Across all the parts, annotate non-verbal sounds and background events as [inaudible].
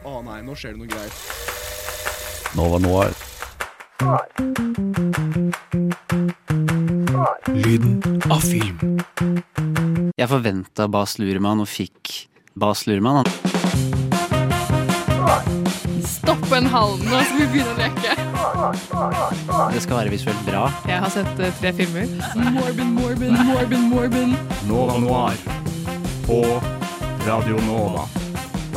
Å nei, nå skjer det noe greier. Nova Noir. Lyden av film. Jeg forventa Bas Luhrmann og fikk Bas Luhrmann. Stopp en halv nå, skal vi begynne å leke. Det skal være visuelt bra. Jeg har sett eh, tre filmer. Morbin, Morbin, Morbin, Morbin. Nova Noir. På Radio Nova.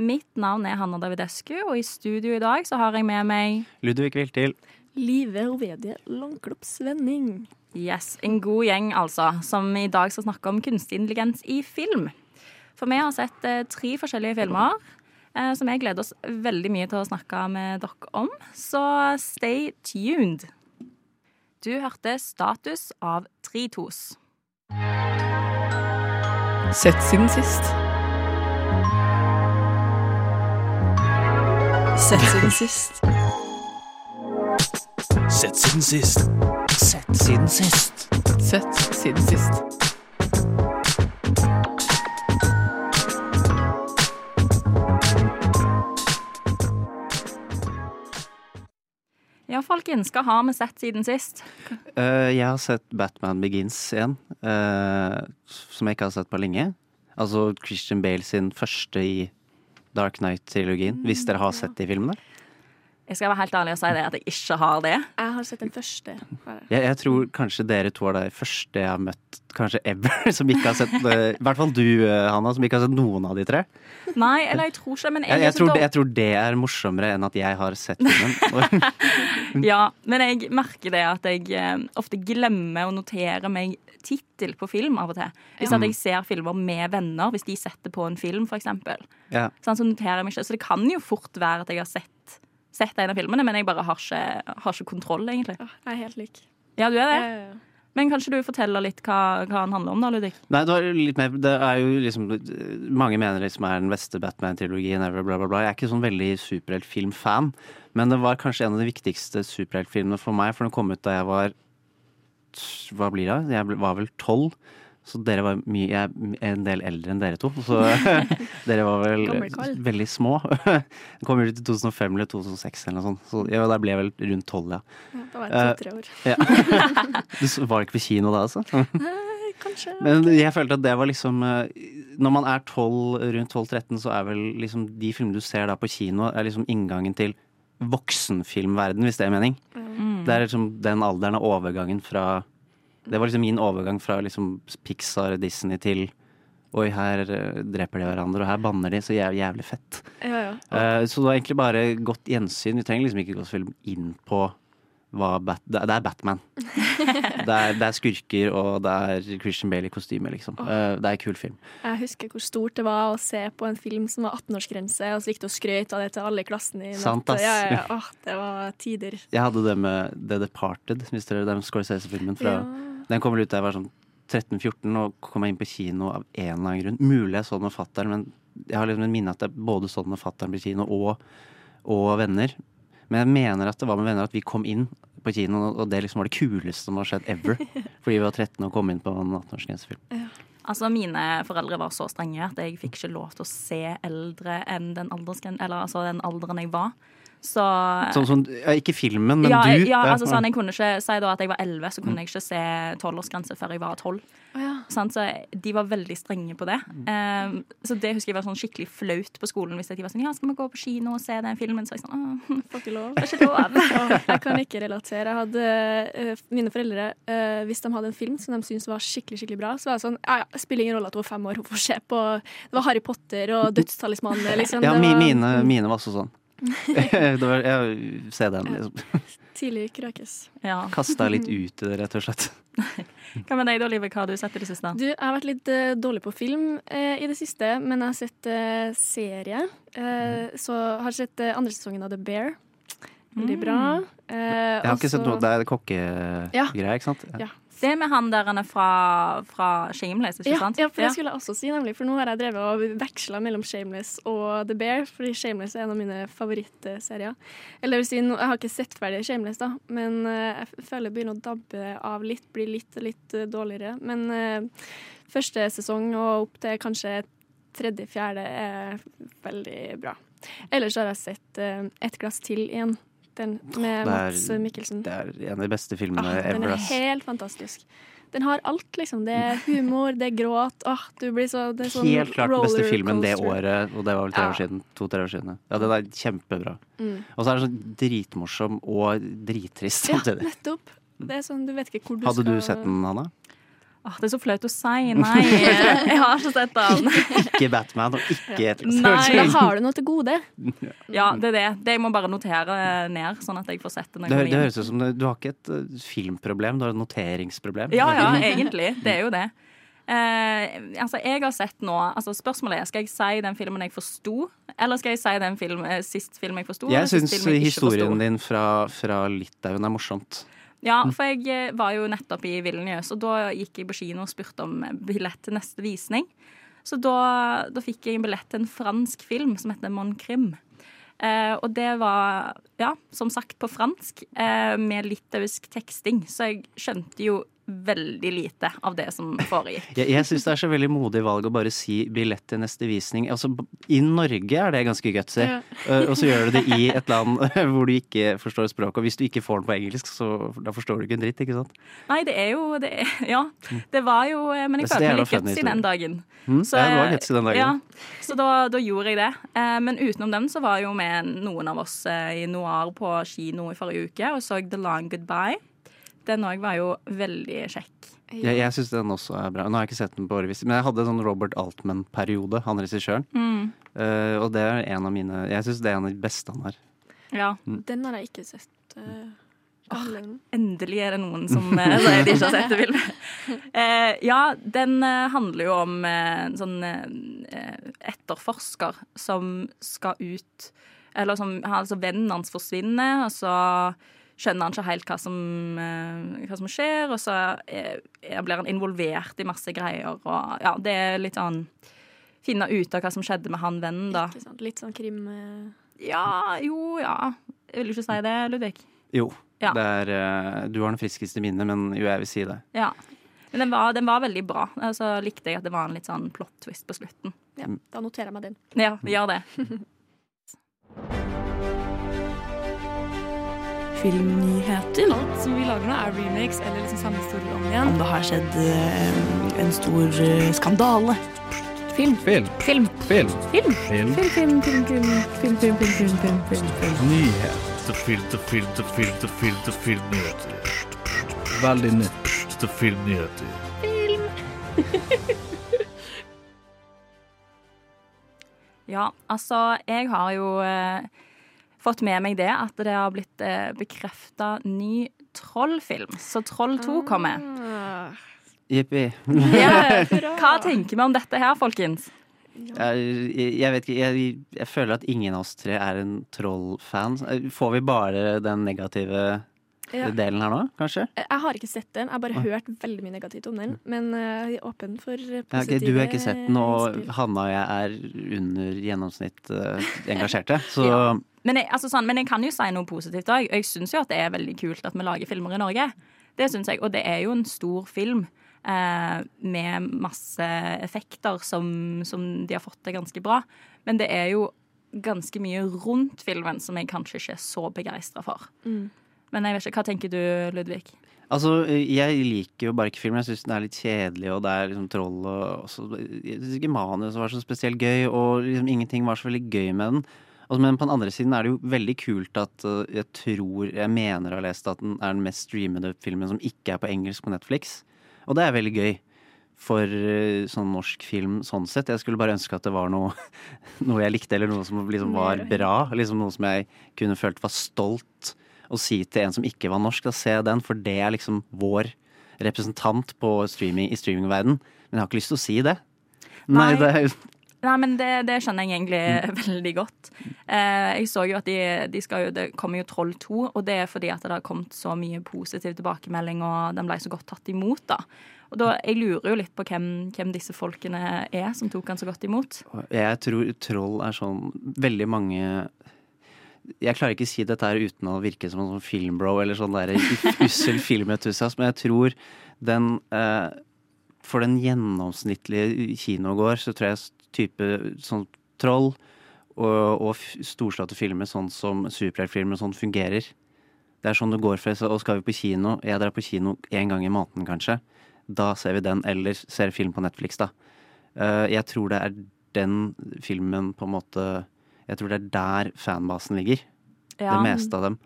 Mitt navn er Hanna Davidescu, og i studio i dag så har jeg med meg Ludvig Viltil. Live Ovedie Langklopp Svenning. Yes, en god gjeng, altså, som i dag skal snakke om kunstig intelligens i film. For vi har sett eh, tre forskjellige filmer eh, som jeg gleder oss veldig mye til å snakke med dere om. Så stay tuned. Du hørte Status av Tritos. Sett siden sist. Sett siden sist. Sett siden sist. Sett siden sist. Sett siden sist. Ja, folkens, hva har vi sett siden sist? Uh, jeg har sett Batman Begins igjen, uh, som jeg ikke har sett på lenge. Altså Christian Bale sin første i Dark Knight-trilogien, hvis dere har sett de filmene. Jeg skal være helt ærlig og si det at jeg ikke har det. Jeg har sett den første. Jeg, jeg tror kanskje dere to er de første jeg har møtt, kanskje ever, [laughs] som ikke har sett eh, I hvert fall du, eh, Hanna, som ikke har sett noen av de tre. Nei, eller jeg tror ikke, men jeg, Jeg, jeg, tror, det, jeg tror det er morsommere enn at jeg har sett filmen. [laughs] [laughs] Ja, men jeg merker det at jeg eh, ofte glemmer å notere meg tittel på film av og til. Hvis at jeg ser filmer med venner, hvis de setter på en film, for eksempel. ja. Sånn, så noterer jeg meg ikke. Så det kan jo fort være at jeg har sett, sett en av filmene, men jeg bare har ikke, har ikke kontroll, egentlig. Jeg er helt lik. Ja, du er det? Ja. Men kanskje du forteller litt hva, hva den handler om, da, Ludvig? Nei, det, mer, det er jo liksom Mange mener liksom er den beste Batman-trilogien ever, bla, bla, bla. Jeg er ikke sånn veldig superheltfilm-fan, men det var kanskje en av de viktigste superheltfilmene for meg, for den kom ut da jeg var Hva blir det? Jeg var vel tolv. Så dere var mye Jeg er en del eldre enn dere to. Så [laughs] dere var vel veldig små. [laughs] Det kom ut i 2005 eller 2006 eller noe sånt. Så ja, da ble jeg vel rundt tolv, ja. Ja, Da var Eh, jeg to-tre år. ja. [laughs] Du var ikke på kino da, altså? Nei, Kanskje. Men jeg følte at det var liksom eh, Når man er 12, rundt 12-13, så er vel liksom de filmene du ser da på kino, er liksom inngangen til voksenfilmverden, hvis det er mening. Mm. Det er liksom den alderen av overgangen fra Det var liksom min overgang fra liksom Pixar, Disney til Oi, her eh, dreper de hverandre, og her banner de, så jævlig, jævlig fett. Ja, ja. Uh, så det var egentlig bare godt gjensyn. Vi trenger liksom ikke gå så veldig inn på Bat det, er Batman. [laughs] det, er, det er skurker, og det er Christian Bale i kostyme, liksom. Eh, det er en kul film. Jeg husker hvor stort det var å se på en film som var 18-årsgrense, og så gikk det og skrøt av det til alle i klassen. I Sant. Ja, ja. [laughs] Åh, det var tider. Jeg hadde det med The Departed, hvis dere den Scorsese-filmen Ja. Den kom vel ut da jeg var sånn 13-14, og kom jeg inn på kino av en eller annen grunn. Mulig jeg så den med fatter'n, men jeg har liksom en minne at jeg både så den med fatter'n på kino og, og venner. Men jeg mener at det var med venner at vi kom inn på kino, og det liksom var det kuleste som har skjedd ever. [laughs] Fordi vi var 13 og kom inn på en 18-årsgrensefilm. Altså, Mine foreldre var så strenge at jeg fikk ikke lov til å se eldre enn den, eller, altså, den alderen jeg var. Så Sånn som ja, Ikke filmen, men ja, du. ja, altså sånn, jeg kunne ikke Si da at jeg var 11, så kunne jeg ikke se 12-årsgrense før jeg var 12. Oh, ja. sånn, Så de var veldig strenge på det. Um, så det husker jeg var sånn skikkelig flaut på skolen. Hvis de var sånn Ja, skal vi gå på kino og se den filmen? Så jeg sånn Å, [laughs] Får ikke lov. det er ikke lov. [laughs] Jeg kan ikke relatere. Jeg hadde, uh, mine foreldre, uh, hvis de hadde en film som de syntes var skikkelig skikkelig bra, så var det sånn Ja, ja, spiller ingen rolle at hun var fem år, hun får se på Det var Harry Potter og [laughs] Dødstalismanen, liksom. Ja, var mine, mine var også sånn. [laughs] det var, jeg ser den, liksom. [laughs] Tidlig krøkes. Ja. Kasta litt [laughs] ut i det, rett og slett. Hva med deg da, Live? Hva har du sett i det siste? Du, jeg har vært litt uh, dårlig på film uh, i det siste, men jeg har sett uh, serie. Eh, så har jeg sett andre sesongen av The Bear. Veldig bra. Eh, Jeg har ikke sett noe, Det er kokkegreier, ikke sant? Ja. Det med han der han er fra, fra Shameless, ikke Ja, sant? ja, for det skulle jeg også si, nemlig. For nå har jeg drevet og veksla mellom Shameless og The Bear, fordi Shameless er en av mine favorittserier. Eller det vil si, jeg har ikke sett ferdig Shameless, da, men eh, jeg føler det begynner å dabbe av litt, blir litt, litt eh, dårligere. Men eh, første sesong og opp til kanskje tredje-fjerde er veldig bra. Ellers har jeg sett uh, Et glass til igjen. Den med er- Mats Mikkelsen. Det er en av de beste filmene Ah, den er helt fantastisk. Den har alt, liksom. Det er humor, det er gråt. Ah, du blir så, det er sånn Helt klart den beste filmen det året, og det var vel tre Ja. år siden. To-tre år siden. Ja, den er kjempebra. Mm. Og så er den sånn dritmorsom og drittrist Ja, nettopp. Det er sånn, du vet ikke hvor du Hadde skal du sett den, Hanna? Åh, det er så flaut å si. [laughs] Nei, jeg har ikke sett den. Ikke Batman og ikke Nei. Da har du noe til gode. [laughs] Ja, det er det. Det jeg må bare notere ned, sånn at jeg får sett det når Det, jeg hø- det høres ut som det, du har ikke et uh, filmproblem, du har et noteringsproblem. Ja, ja, egentlig. [laughs] Det er jo det. Eh, altså, jeg har sett nå altså Spørsmålet er skal jeg si den filmen jeg forsto, eller skal jeg si den film, eh, sist film jeg forsto? Jeg syns historien forsto? din fra, fra Litauen er morsomt. Ja, for jeg eh, var jo nettopp i Vilnius, og da gikk jeg på kino og spurte om billett til neste visning. Så da, da fikk jeg en billett til en fransk film som heter Mon Crim. Eh, og det var, ja, som sagt, på fransk eh, med litauisk teksting. Så jeg skjønte jo veldig lite av det som foregikk. Jeg, jeg syns det er så veldig modig valg å bare si billett til neste visning. Altså, I Norge er det ganske gutsy, Ja. Uh, og så gjør du det i et land [laughs] hvor du ikke forstår språket. Og hvis du ikke får den på engelsk, så da forstår du ikke en dritt, ikke sant? Nei, det er jo det er, Ja, det var jo eh, Men jeg følte meg litt gutsy den dagen. Mm? Så, ja, var gutsy den dagen. Ja, så da, da gjorde jeg det. Eh, men utenom dem så var jo med noen av oss eh, i Noir på kino i forrige uke og så The Long Goodbye. Den òg var jo veldig kjekk. Jeg, jeg syns den også er bra. Nå har jeg ikke sett den på årevis, men jeg hadde sånn Robert Altman-periode, han regissøren. Mm. Uh, og det er en av mine Jeg syns det er en av de beste han har. Ja, Den har jeg ikke sett. Uh, alle. endelig er det noen som [laughs] uh, sier de ikke har sett det filmen. Uh, ja, den eh, handler jo om eh, en sånn eh, etterforsker som skal ut Eller som altså vennen hans forsvinner, og så skjønner han ikke helt hva som, eh, hva som skjer, og så er, blir han involvert i masse greier, og ja, det er litt sånn Finne ut av hva som skjedde med han vennen, da. Ikke sant? Litt sånn krim... eh, Ja, jo, ja. Jeg vil ikke si det, Ludvig. Jo. Ja. Det er, uh, du har den friskeste minnet, men jo, jeg vil si det. Ja. Men den var, den var veldig bra. Og så likte jeg at det var en litt sånn plot twist på slutten. Ja, da noterer jeg meg den. Ja, gjør det. [laughs] Filmnyheter. Alt som vi lager nå, er remakes eller liksom samme historie om igjen. Om det har skjedd eh, en stor eh, skandale. Film. Film. Film. Film. Film. Film. Film, film, film, film, film, film, film, film, film, film, film. Nyhet. Til film, til film, film, film, til filmnyheter. Veldig nytt til Film. Ja, altså, jeg har jo eh, fått med meg det at det har blitt eh, bekrefta ny Trollfilm. Så Troll 2 kommer. Ah. Jippi. Ja. Hva tenker vi om dette her, folkens? Jeg, jeg vet ikke, jeg, jeg føler at ingen av oss tre er en troll-fan. Får vi bare den negative. Delen her nå, kanskje? Jeg har ikke sett den, jeg har bare hørt veldig mye negativt om den. Men eh, jeg er åpen for eh, Ja, positive du har ikke sett den, og innspill. Hanna og jeg er under gjennomsnitt eh, engasjerte. [laughs] Så Ja. Men jeg, altså sånn, men jeg kan jo si noe positivt òg. Jeg syns jo at det er veldig kult at vi lager filmer i Norge. Det synes jeg, Og det er jo en stor film eh, med masse effekter som, som de har fått til ganske bra. Men det er jo ganske mye rundt filmen som jeg kanskje ikke er så begeistra for. Mm. Men jeg vet ikke, hva tenker du, Ludvig? Altså, jeg liker jo bare ikke film. Jeg syns den er litt kjedelig, og det er liksom troll og og så, Jeg syns ikke manuset var så spesielt gøy, og liksom ingenting var så veldig gøy med den. Altså, men på den andre siden er det jo veldig kult at uh, jeg tror Jeg mener å ha lest at den er den mest streamede filmen som ikke er på engelsk på Netflix. Og det er veldig gøy for uh, sånn norsk film sånn sett. Jeg skulle bare ønske at det var noe, [laughs] noe jeg likte, eller noe som liksom var bra. Liksom noe som jeg kunne følt var stolt å si til en som ikke var norsk, da se den, for det er liksom vår representant på streaming, i streamingverden. Men jeg har ikke lyst til å si det. Nei, Nei. det er Nei, men det, det skjønner jeg egentlig [laughs] veldig godt. Eh, jeg så jo at de, de skal jo, det kommer jo Troll 2, og det er fordi at det har kommet så mye positiv tilbakemelding, og den ble så godt tatt imot, da. Og da, Jeg lurer jo litt på hvem, hvem disse folkene er som tok han så godt imot. Jeg tror Troll er sånn veldig mange Jeg klarer ikke å si dette her uten å virke som en sånn filmbro eller sånn der ussel filmentusiast, men jeg tror den eh, For den gjennomsnittlige kinogård så tror jeg type sånn Troll og, og storslåtte filmer sånn som superheltfilmer sånn fungerer. Det er sånn det går for så- Og skal vi på kino, jeg drar på kino én gang i måneden kanskje, da ser vi den, eller ser film på Netflix, da. Eh, jeg tror det er den filmen på en måte Jeg tror det er der fanbasen ligger. Ja. Det meste av dem.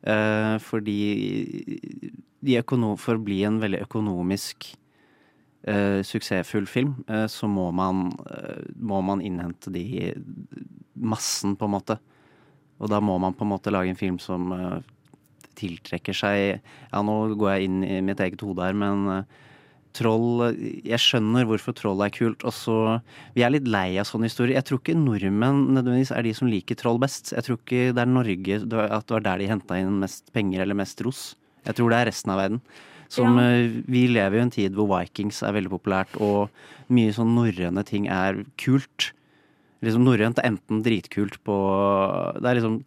Uh, fordi de for å bli en veldig økonomisk uh, suksessfull film, uh, så må man, må man innhente de massen, på en måte. Og da må man på en måte lage en film som tiltrekker seg Ja, nå går jeg inn i mitt eget hode her, men Troll Jeg skjønner hvorfor troll er kult. Og så Vi er litt lei av sånne historier. Jeg tror ikke nordmenn nødvendigvis er de som liker troll best. Jeg tror ikke det er Norge at det var der de henta inn mest penger eller mest ros. Jeg tror det er resten av verden. Som, Ja. eh, Vi lever i en tid hvor Vikings er veldig populært, og mye sånn norrøne ting er kult. Liksom Norrønt er enten dritkult på Det er liksom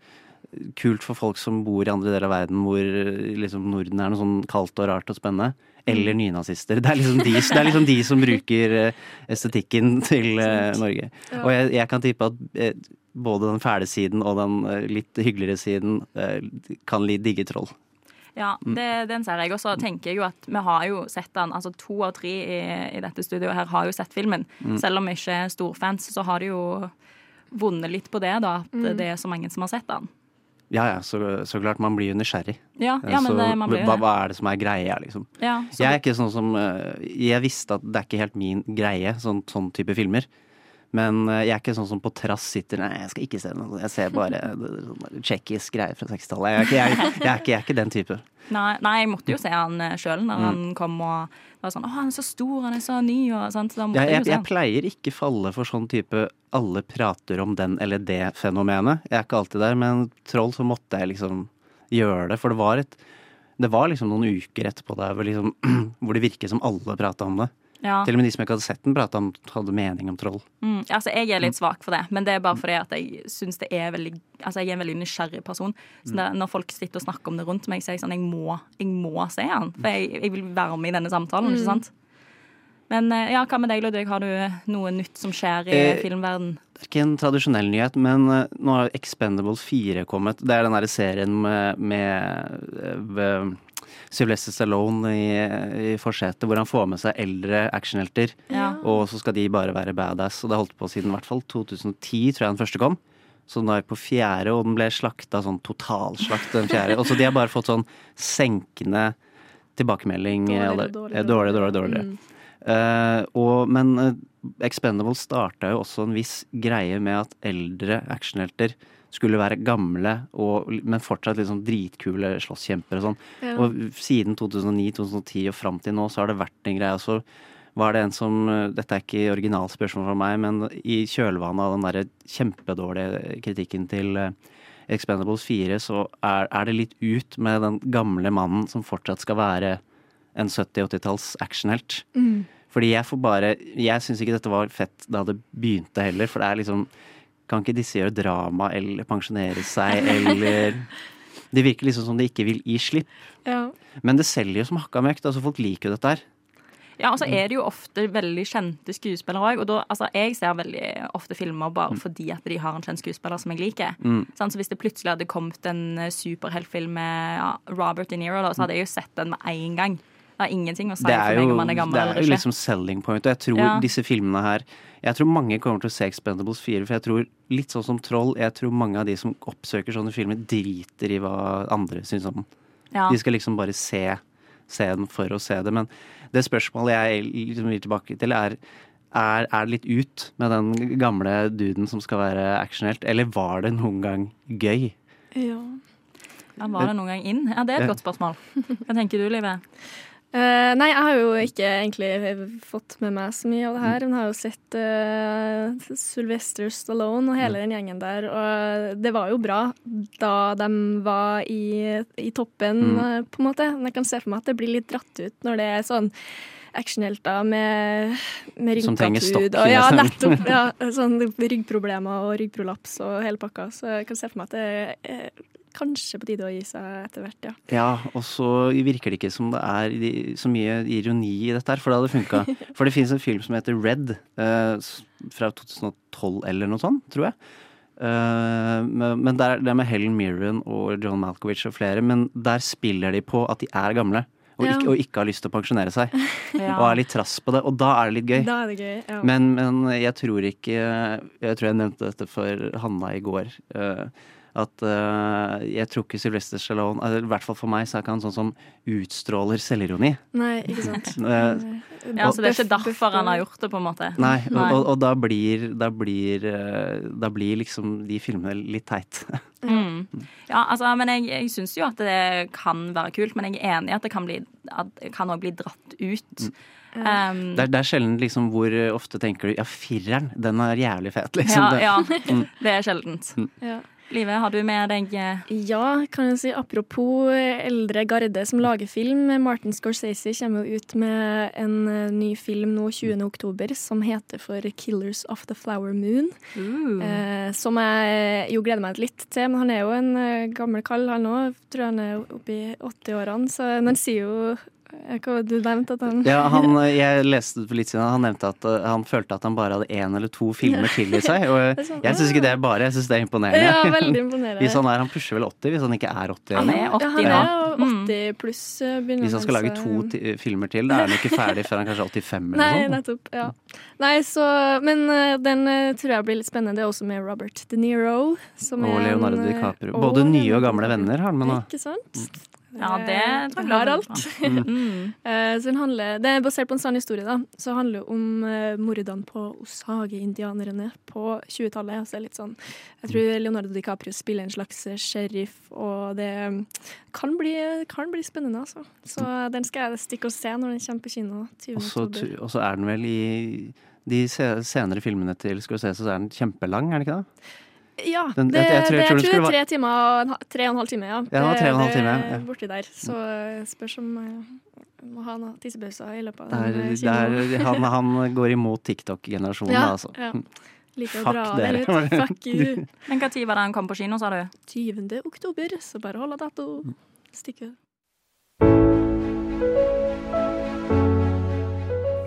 kult for folk som bor i andre deler av verden hvor eh, liksom Norden er noe sånn kaldt og rart og spennende. Eller nynazister. Det er liksom de, det er liksom de som bruker eh, estetikken til eh, Norge. Og jeg, jeg kan tippe at eh, både den fæle siden og den litt hyggeligere siden kan litt digge troll. Ja, Mm. det, den ser jeg. Og så tenker jeg jo at vi har jo sett den. Altså to av tre i, i dette studioet her har jo sett filmen. Mm. Selv om vi ikke er storfans, så har de jo vunnet litt på det, da. At Mm. det er så mange som har sett den. Ja ja, så, så klart. Man blir jo nysgjerrig. Ja, ja men så, det, man blir hva, hva er det som er greia, liksom? Ja, Jeg er ikke sånn som eh, Jeg visste at det er ikke helt min greie, sånn, sånn type filmer. Men eh, jeg er ikke sånn som på trass sitter Nei, jeg skal ikke se noe. Jeg ser bare eh, sånn tsjekkisk greier fra 60-tallet. Jeg, jeg, jeg, jeg er ikke den type. nei, nei, jeg måtte jo se han sjøl når Mm. han kom og var sånn Å, han er så stor, han er så ny, og sånt. Så måtte Jeg, pleier ikke falle for sånn type alle prater om den eller det fenomenet. Jeg er ikke alltid der, men troll så måtte jeg liksom gjøre det. For det var et det var liksom noen uker etterpå der hvor, liksom, [clears throat] hvor det virket som alle prata om det. Ja. Til og med de som ikke hadde sett den, prata om hadde mening om troll. Mm, altså, jeg er litt svak for det, men det er bare fordi at jeg syns det er veldig Altså, jeg er en veldig nysgjerrig person. Så det, når folk sitter og snakker om det rundt meg, så er jeg sånn Jeg må, jeg må se han. For jeg, jeg vil være med i denne samtalen, ikke sant? Men eh, ja, hva med deg, Ludvig? Har du noe nytt som skjer i Eh, filmverden? Det er ikke en tradisjonell nyhet, men eh, nå har Expendables 4 kommet. Det er den derre serien med, med eh, Sylvester Stallone i, i forsetet, hvor han får med seg eldre actionhelter. Ja. Og så skal de bare være badass. Og det har holdt på siden i hvert fall 2010, tror jeg den første kom. Så den er på fjerde, og den ble slakta sånn totalslakt den fjerde. Og så de har bare fått sånn senkende tilbakemelding. Dårligere, dårlig, dårligere, eh, dårligere, dårligere, dårligere. Mm. Uh, og, men uh, Expendable starta jo også en viss greie med at eldre actionhelter skulle være gamle, og, men fortsatt sånn dritkule slåsskjempere og sånn. Ja. Og siden 2009-2010 og fram til nå så har det vært en greie. Så var det en som Dette er ikke originalspørsmål fra meg, men i kjølvannet av den derre kjempedårlige kritikken til eh, Expendables 4, så er, er det litt ut med den gamle mannen som fortsatt skal være en 70-80-talls actionhelt. Mm. Fordi jeg får bare Jeg syns ikke dette var fett da det begynte heller, for det er liksom Kan ikke disse gjøre drama eller pensjonere seg eller Det virker liksom som de ikke vil gi slipp. Ja. Men det selger jo som hakka møkk. Altså, folk liker jo dette her. Ja, og så er det jo ofte veldig kjente skuespillere òg. Og da, altså, jeg ser veldig ofte filmer bare fordi at de har en kjent skuespiller som jeg liker. Mm. Sånn, så hvis det plutselig hadde kommet en eh, superheltfilm med Robert De Niro, da, så hadde jeg jo sett den med en gang. Det har ingenting å si Det for meg om han er gammel det er jo liksom selling point. Og jeg tror Ja. disse filmene her Jeg tror mange kommer til å se Expendables 4, for jeg tror litt sånn som Troll Jeg tror mange av de som oppsøker sånne filmer, driter i hva andre syns om den. Ja. De skal liksom bare se, se den for å se det. Men det spørsmålet jeg liksom vil tilbake til, er er, er det litt ut med den gamle duden som skal være actionhelt, eller var det noen gang gøy? ja. Ja, var det noen gang inn? Ja, Det er et Ja. godt spørsmål. Hva tenker du, Live? Eh, nei, jeg har jo ikke egentlig fått med meg så mye av det her, men jeg har jo sett uh, Sylvester Stallone og hele den gjengen der, og det var jo bra da de var i, i toppen, Mm. uh, på en måte. Men jeg kan se for meg at det blir litt dratt ut når det er sånn actionhelter med, med Og, ja, liksom. nettopp. [laughs] Ja, sånn ryggproblemer og ryggprolaps og hele pakka. Så jeg kan se for meg at det er kanskje på tide å gi seg etter hvert, ja. Ja, og så virker det ikke som det er så mye ironi i dette her, for det hadde funka. [laughs] For det finnes en film som heter Red, eh, fra 2012 eller noe sånt, tror jeg. Eh, men men der, det er med Helen Mirren og John Malkovich og flere, men der spiller de på at de er gamle. Og, Ja. ikke, og ikke har lyst til å pensjonere seg. [laughs] Ja. Og er litt trass på det. Og da er det litt gøy. Da er det gøy. Ja. Men, men jeg tror ikke Jeg tror jeg nevnte dette for Hanna i går. eh, at uh, jeg tror ikke Sylvester Stallone altså, I hvert fall for meg så er ikke han sånn som utstråler selvironi. Nei, ikke sant. [laughs] Eh, Ja, så det er ikke derfor han har gjort det, på en måte. Nei, og, og, og da blir Da blir eh, Da blir liksom de filmene litt teit. Mm. Ja, altså, men jeg, jeg syns jo at det kan være kult, men jeg er enig i at det kan bli at det kan også bli dratt ut. Um, Det er, det er sjelden liksom hvor ofte tenker du ja, fireren, den er jævlig fet, liksom. ja, Det- ja, det er sjeldent. Ja. Live, har du med deg eh, Ja, kan jeg si. Apropos eldre garde som lager film. Martin Scorsese kommer jo ut med en eh, ny film nå 20. oktober som heter for 'Killers of the Flower Moon'. Eh, som jeg jo gleder meg litt til, men han er jo en eh, gammel kall, han òg. Tror han er oppe i 80-årene, så han sier jo eh, du nevnte at han Ja, han, [laughs] jeg leste for litt siden han nevnte at uh, han følte at han bare hadde én eller to filmer til i seg. Og [laughs] er sånn, jeg syns ikke det er bare, jeg syns det er imponerende. Ja, veldig imponerende. [laughs] Hvis han er, han pusher vel 80, hvis han ikke er 80 Han er 80 ja, han er Mm. 80 pluss. eh, Hvis han skal lage to filmer til, da er han ikke ferdig før han kanskje er 85 eller Nei, noe sånt. nettopp. Ja. Nei, så Men eh, den eh, tror jeg blir litt spennende. Det er også med Robert De Niro. Som Og Leonardo eh, DiCaprio. Både nye og gamle venner har han med nå. Ikke sant? Ja, det Eh, tror jeg har alt. [laughs] Mm. Eh, så den handler, det er basert på en sann historie, da. Så det handler det om mordene på Osage-indianerne på 20-tallet. Altså er litt sånn Jeg tror Leonardo DiCaprio spiller en slags eh, sheriff, og det kan bli, kan bli spennende, altså. Så den skal jeg stikke og se når den kommer på kino 20. Og så Og så er den vel i de senere filmene til Skal vi se, så er den kjempelang, er den ikke det? Ja, Den- det, jeg- jeg tror- jeg det, tror jeg tror det er tre timer tre og en halv time, ja. Ja, det tre og en halv time, ja. Borti der. Så eh, spørs om må ha noen tissepauser i løpet av der, er, den eh, han, han [laughs] går imot TikTok-generasjonen, Ja, altså. ja. Like Fuck dere. [laughs] Fuck you. Men når var det han kom på kino, sa du? 20. oktober, så bare hold av dato. Stikke.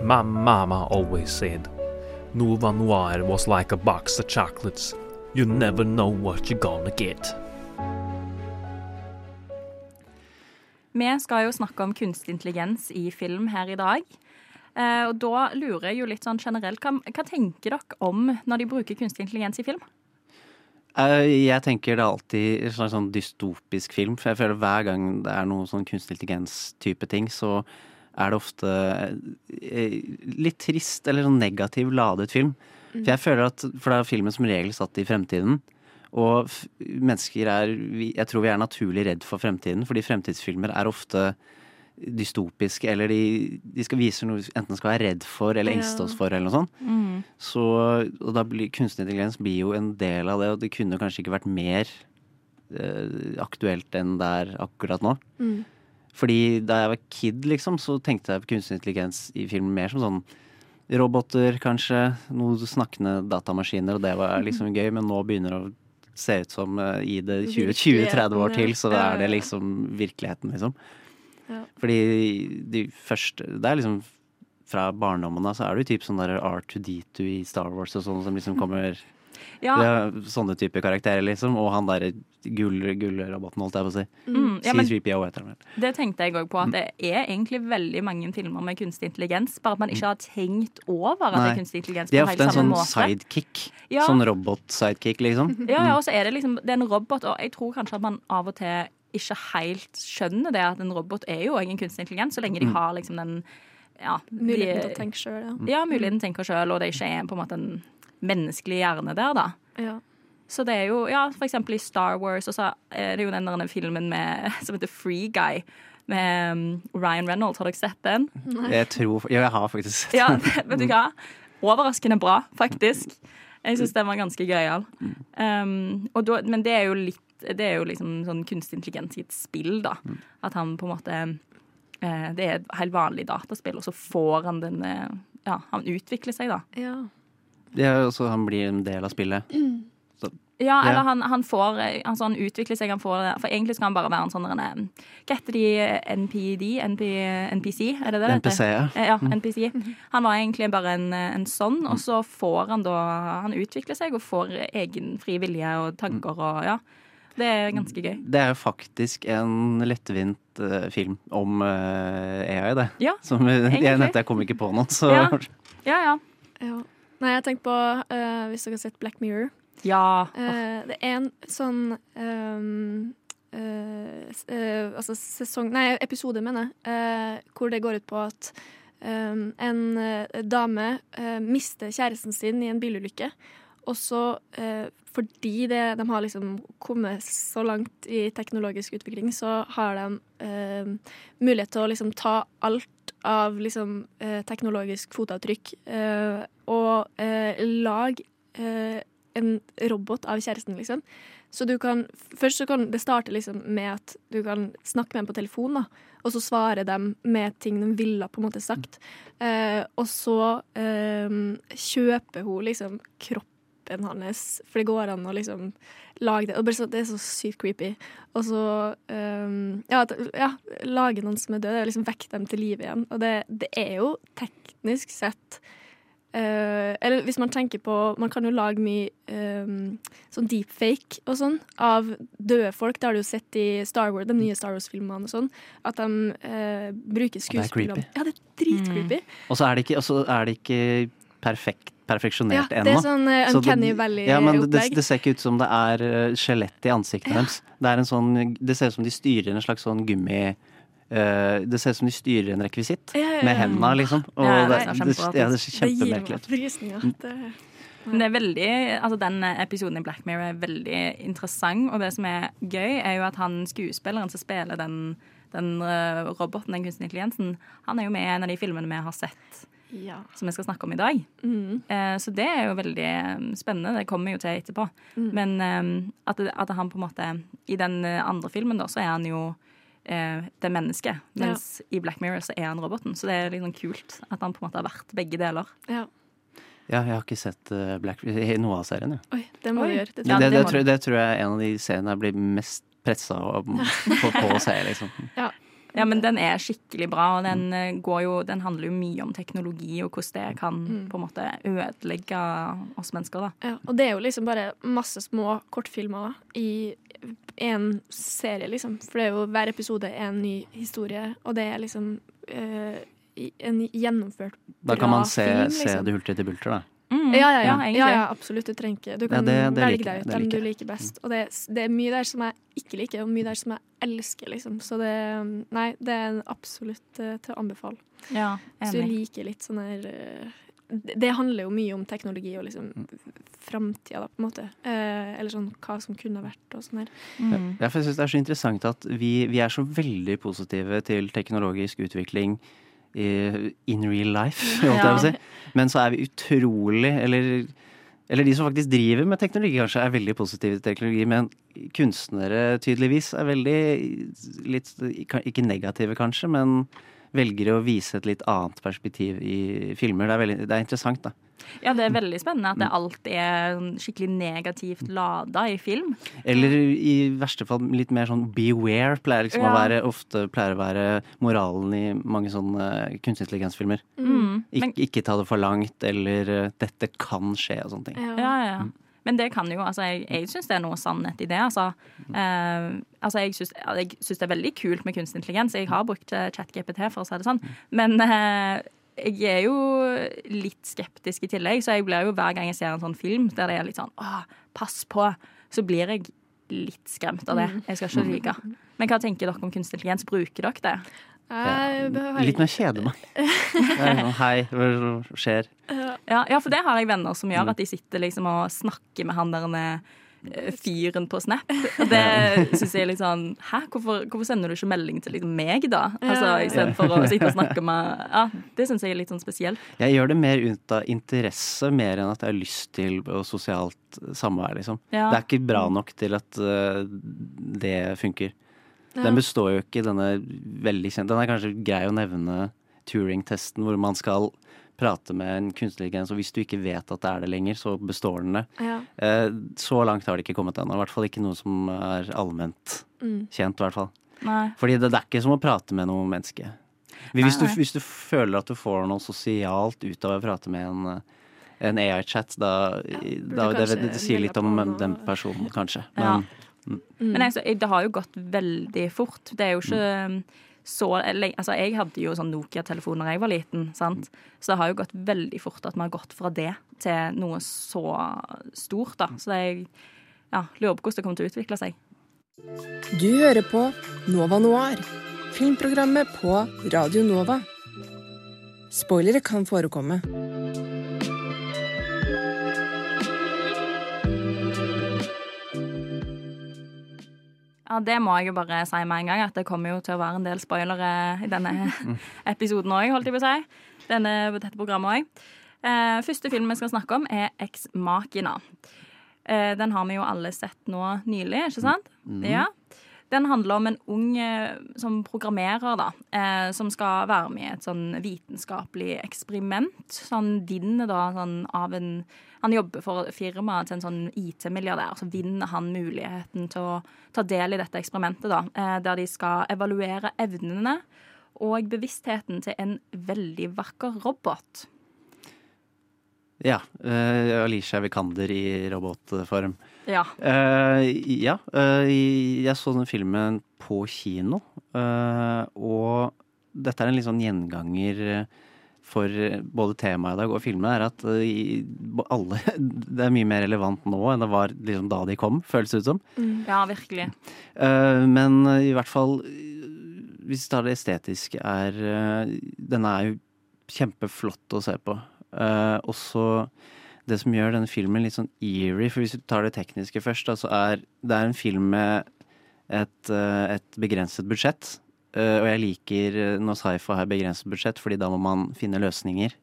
My mama always said, Nova Noir was like a box of chocolates. You never know what you're gonna get. Vi skal jo snakke om kunstig intelligens i film her i dag. Eh, og da lurer jeg jo litt sånn generelt, hva, hva tenker dere om når de bruker kunstig intelligens i film? Eh, Jeg tenker det er alltid en slags sånn dystopisk film, for jeg føler hver gang det er noe sånn kunstig intelligens-type ting, så er det ofte eh, litt trist eller sånn negativ ladet film. For jeg føler at For det er filmen som regel satt i fremtiden. Og mennesker er Jeg tror vi er naturlig redd for fremtiden, fordi fremtidsfilmer er ofte dystopiske, eller de, de skal vise noe vi enten skal være redd for eller engste oss for, eller noe sånt. Så, og da blir kunstig intelligens blir jo en del av det, og det kunne kanskje ikke vært mer eh, aktuelt enn det er akkurat nå. Mm. Fordi da jeg var kid, liksom, så tenkte jeg på kunstig intelligens i film mer som sånn roboter, kanskje. Noen snakkende datamaskiner, og det var [laughs] liksom gøy, men nå begynner det å se ut som eh, i det 20-30 år til, så er det liksom virkeligheten, liksom. Ja. Fordi de første Det er liksom fra barndommen av så er det jo typ sånn der R2D2 i Star Wars og sånn som liksom [laughs] kommer Ja, det er Sånne type karakterer, liksom. Og han derre gull, gullroboten, holdt jeg på å si. mm, ja men C3PO heter han vel. det tenkte jeg òg på, at det er egentlig veldig mange filmer med kunstig intelligens, bare at man ikke har tenkt over at det er kunstig intelligens De på er ofte en sånn måte. sidekick. Ja. Sånn robot-sidekick, liksom. [laughs] Ja, ja, og så er det liksom Det er en robot, og jeg tror kanskje at man av og til ikke helt skjønner det at en robot er jo en kunstig intelligens, så lenge de har liksom den ja, Muligheten til å tenke sjøl, ja. ja, muligheten til å tenke sjøl, og det ikke er på en måte en menneskelig hjerne der, da. ja. Så det er jo, ja, for eksempel i Star Wars, og så er det jo den der filmen med, [laughs] som heter Free Guy, med um, Ryan Reynolds. Har dere sett den? Jeg tror Ja, jeg har faktisk sett Ja, den. [laughs] vet du hva? Overraskende bra, faktisk. Jeg syns den var ganske gøyal. Um, da- men det er jo litt Det er jo liksom sånn kunstig intelligens i et spill, da. At han på en måte eh, Det er et helt vanlig dataspill, og så får han den eh, Ja, han utvikler seg, da. Ja. Det så han blir en del av spillet. Ja, Ja. eller han, han får Altså, han utvikler seg, han får For egentlig skal han bare være en sånn eh, Hva heter de? NPD? NP, NPC? Er det det det NPC, ja. Eh, Ja, NPC. Han var egentlig bare en, en sånn, og så får han da Han utvikler seg og får egen fri vilje og tanker og ja. Det er ganske gøy. Det er jo faktisk en lettvint eh, film om eh, AI, det. Ja, Som, [laughs] jeg, jeg kom ikke på noe, så Ja. Ja, ja. ja. Nei, jeg tenker på uh, Hvis dere har sett Black Mirror. Ja. Uh, det er en sånn um, uh, altså sesong Nei, episode, mener jeg. hvor det går ut på at um, en dame mister kjæresten sin i en bilulykke. Og så, fordi det, de har liksom kommet så langt i teknologisk utvikling, så har de mulighet til å liksom ta alt av liksom eh, teknologisk fotavtrykk eh, og eh, lage eh, en robot av kjæresten, liksom. Så du kan Først så kan det starte liksom med at du kan snakke med dem på telefon, da. Og så svare dem med ting de ville på en måte sagt. Eh, og så eh, kjøper hun liksom kroppen hans, for det går an å liksom lage det. Og bare så, det er så sykt creepy. Og så um, ja, ja, lage noen som er død, liksom vekke dem til live igjen. Og det, det er jo teknisk sett uh, eller hvis man tenker på Man kan jo lage mye um, sånn deepfake og sånn av døde folk. Det har du jo sett i Star Wars, de nye Star Wars-filmene og sånn. At de uh, bruker skuespillere. Ja, det er dritcreepy. Og så er det ikke, og perfeksjonert er perfekt, Ja, det ennå. er sånn uh, Så det- Valley-opplegg. Ja, men det, det ser ikke ut som det er eh, skjelett i ansiktet deres. Det, er en sånn, det ser ut som de styrer en slags sånn gummi Uh, Det ser ut som de styrer en rekvisitt Ja, ja, ja. med hendene, liksom. Og Ja, det det, ser det, ja, gir kjempemerkelig meg. Det, Men det er veldig, altså Den episoden i Black Mirror er veldig interessant, og det som er gøy, er jo at han skuespilleren som spiller den, den roboten, den kunstige intelligensen, han er jo med i en av de filmene vi har sett ja. som vi skal snakke om i dag. Mm. Eh, Så det er jo veldig eh, spennende. Det kommer jo til etterpå. Mm. Men eh, at, at han på en måte I den andre filmen da, så er han jo eh, det mennesket, mens i Black Mirror så er han roboten. Så det er sånn kult at han på en måte har vært begge deler. ja. Ja, jeg har ikke sett Black i noe av serien. Ja. Oi, det må Oi. du gjøre. Det, Ja, det, det det, tror, det tror jeg er en av de seriene jeg blir mest pressa på, på å [laughs] se, liksom. Ja, men den er skikkelig bra, og den, eh, går jo, den handler jo mye om teknologi og hvordan det kan Mm. på en måte ødelegge oss mennesker. da. Ja, og det er jo liksom bare masse små kortfilmer i en serie, liksom. For det er jo hver episode er en ny historie, og det er liksom øh, en gjennomført Da kan man se, film, se liksom. det hulter til bulter, da. Mm. Ja, ja, ja. Ja, ja, absolutt. Du trenger ikke Du Ja, kan det- det velge deg ut den du liker best. Og det, er- det er mye der som jeg ikke liker, og mye der som jeg elsker, liksom. Så det Nei, det er absolutt eh, til å anbefale. Ja, Hvis du liker litt sånn her eh, det, det handler jo mye om teknologi og liksom framtida, da, på en måte. Eh, eller sånn hva som kunne vært og sånn her. Mm. Ja, for jeg synes Det er så interessant at vi, vi er så veldig positive til teknologisk utvikling in real life, [laughs] å si. Men så er vi utrolig Eller, eller de som faktisk driver med teknologi, kanskje er veldig positive til teknologi, men kunstnere tydeligvis er veldig litt Ikke negative, kanskje, men velger å vise et litt annet perspektiv i filmer. Det er, veldig, det er interessant, da. Ja, det er veldig spennende at det alltid er sånn skikkelig negativt lada i film. Eller i verste fall litt mer sånn beware pleier liksom å være ofte pleier å være moralen i mange sånne kunstig intelligens-filmer. Mm. Ik ikke ta det for langt, eller uh, 'dette kan skje', og sånne ting. Ja. ja, ja. Men det kan jo, altså jeg, jeg syns det er noe sannhet i det. Altså, eh, altså jeg syns jeg syns det er veldig kult med kunstig intelligens. Jeg har brukt eh, ChatGPT, for å si det sånn. Men eh, jeg er jo litt skeptisk i tillegg, så jeg blir jo hver gang jeg ser en sånn film der det er litt sånn Åh, pass på, så blir jeg litt skremt av det. Jeg skal ikke lyve. Men hva tenker dere om kunstig intelligens? Bruker dere det? Jeg Litt mer kjede meg. [laughs] Sånn, Hei, hva skjer? Ja, ja, for det har jeg venner som gjør, at de sitter liksom og snakker med han der eh, fyren på Snap. Og [laughs] det syns jeg er litt sånn Hæ, hvorfor, hvorfor sender du ikke melding til liksom meg, da? Altså Ja. Istedenfor å sitte og snakke med [laughs] Ja, det syns jeg er litt sånn spesielt. Jeg gjør det mer ut av interesse, mer enn at jeg har lyst til å sosialt samvær, liksom. Ja. Det er ikke bra nok til at uh, det funker. Den består jo ikke, denne veldig kjent Den er kanskje grei å nevne Turing-testen, hvor man skal prate med en kunstig intelligens, og hvis du ikke vet at det er det lenger, så består den det. Ja. Eh, Så langt har det ikke kommet ennå. I hvert fall ikke noe som er allment Mm. kjent, i hvert fall. Nei. Fordi det, det er ikke som å prate med noe menneske. Hvis du, Nei, Du, hvis du føler at du får noe sosialt ut av å prate med en, en AI-chat, da, da det, det, det sier litt om den personen, kanskje. Ja. Men Men altså, det har jo gått veldig fort. Det er jo ikke um, så Altså, jeg hadde jo sånn Nokia-telefon da jeg var liten, sant. Så det har jo gått veldig fort at vi har gått fra det til noe så stort, da. Så jeg ja, lurer på hvordan det kommer til å utvikle seg. Du hører på Nova Noir, filmprogrammet på Radio Nova. Spoilere kan forekomme. Ja, det må jeg jo bare si med en gang, at det kommer jo til å være en del spoilere i denne [laughs] episoden òg, holdt jeg på å si. Denne, dette programmet òg. Eh, første film vi skal snakke om, er Ex Machina. Eh, den har vi jo alle sett nå nylig, ikke sant? Ja. Den handler om en ung eh, som programmerer, da, eh, som skal være med i et sånn vitenskapelig eksperiment. Så han vinner da sånn av en Han jobber for firmaet til en sånn IT-milliardær, så vinner han muligheten til å ta del i dette eksperimentet, da, eh, der de skal evaluere evnene og bevisstheten til en veldig vakker robot. ja. Uh, Alicia Vikander i robotform. Ja. Uh, ja. uh, jeg så den filmen på kino, og dette er en litt sånn gjenganger for eh, både temaet i dag og filmene, er at eh, alle [laughs] Det er mye mer relevant nå enn det var liksom da de kom, føles det ut som. ja, virkelig. Eh, men i hvert fall Hvis det estetiske, er Denne er jo kjempeflott å se på. Eh, også det som gjør denne filmen litt sånn eerie, for hvis vi tar det tekniske først, da, så er det er en film med et, et begrenset budsjett. Eh, og jeg liker eh, når sci-fi har begrenset budsjett, fordi da må man finne løsninger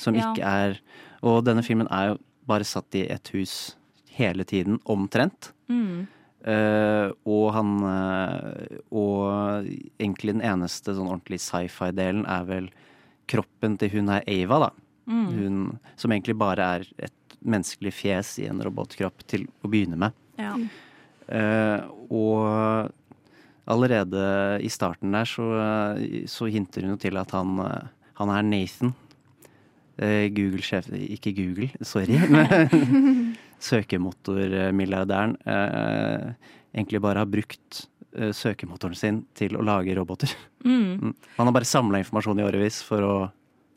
som Ja. ikke er Og denne filmen er jo bare satt i et hus hele tiden, omtrent. Mm. Uh, og han uh, Og egentlig den eneste sånn ordentlig sci-fi-delen er vel kroppen til hun her Ava, da. Mm. Hun, som egentlig bare er et menneskelig fjes i en robotkropp til å begynne med. Ja. Uh, og allerede i starten der så, eh, så hinter hun jo til at han, eh, han er Nathan. Eh, Google-sjef Ikke Google, sorry. [laughs] [laughs] Søkemotormilliardæren egentlig bare har brukt søkemotoren sin til å lage roboter. Mm. Mm. Han har bare samla informasjon i årevis for å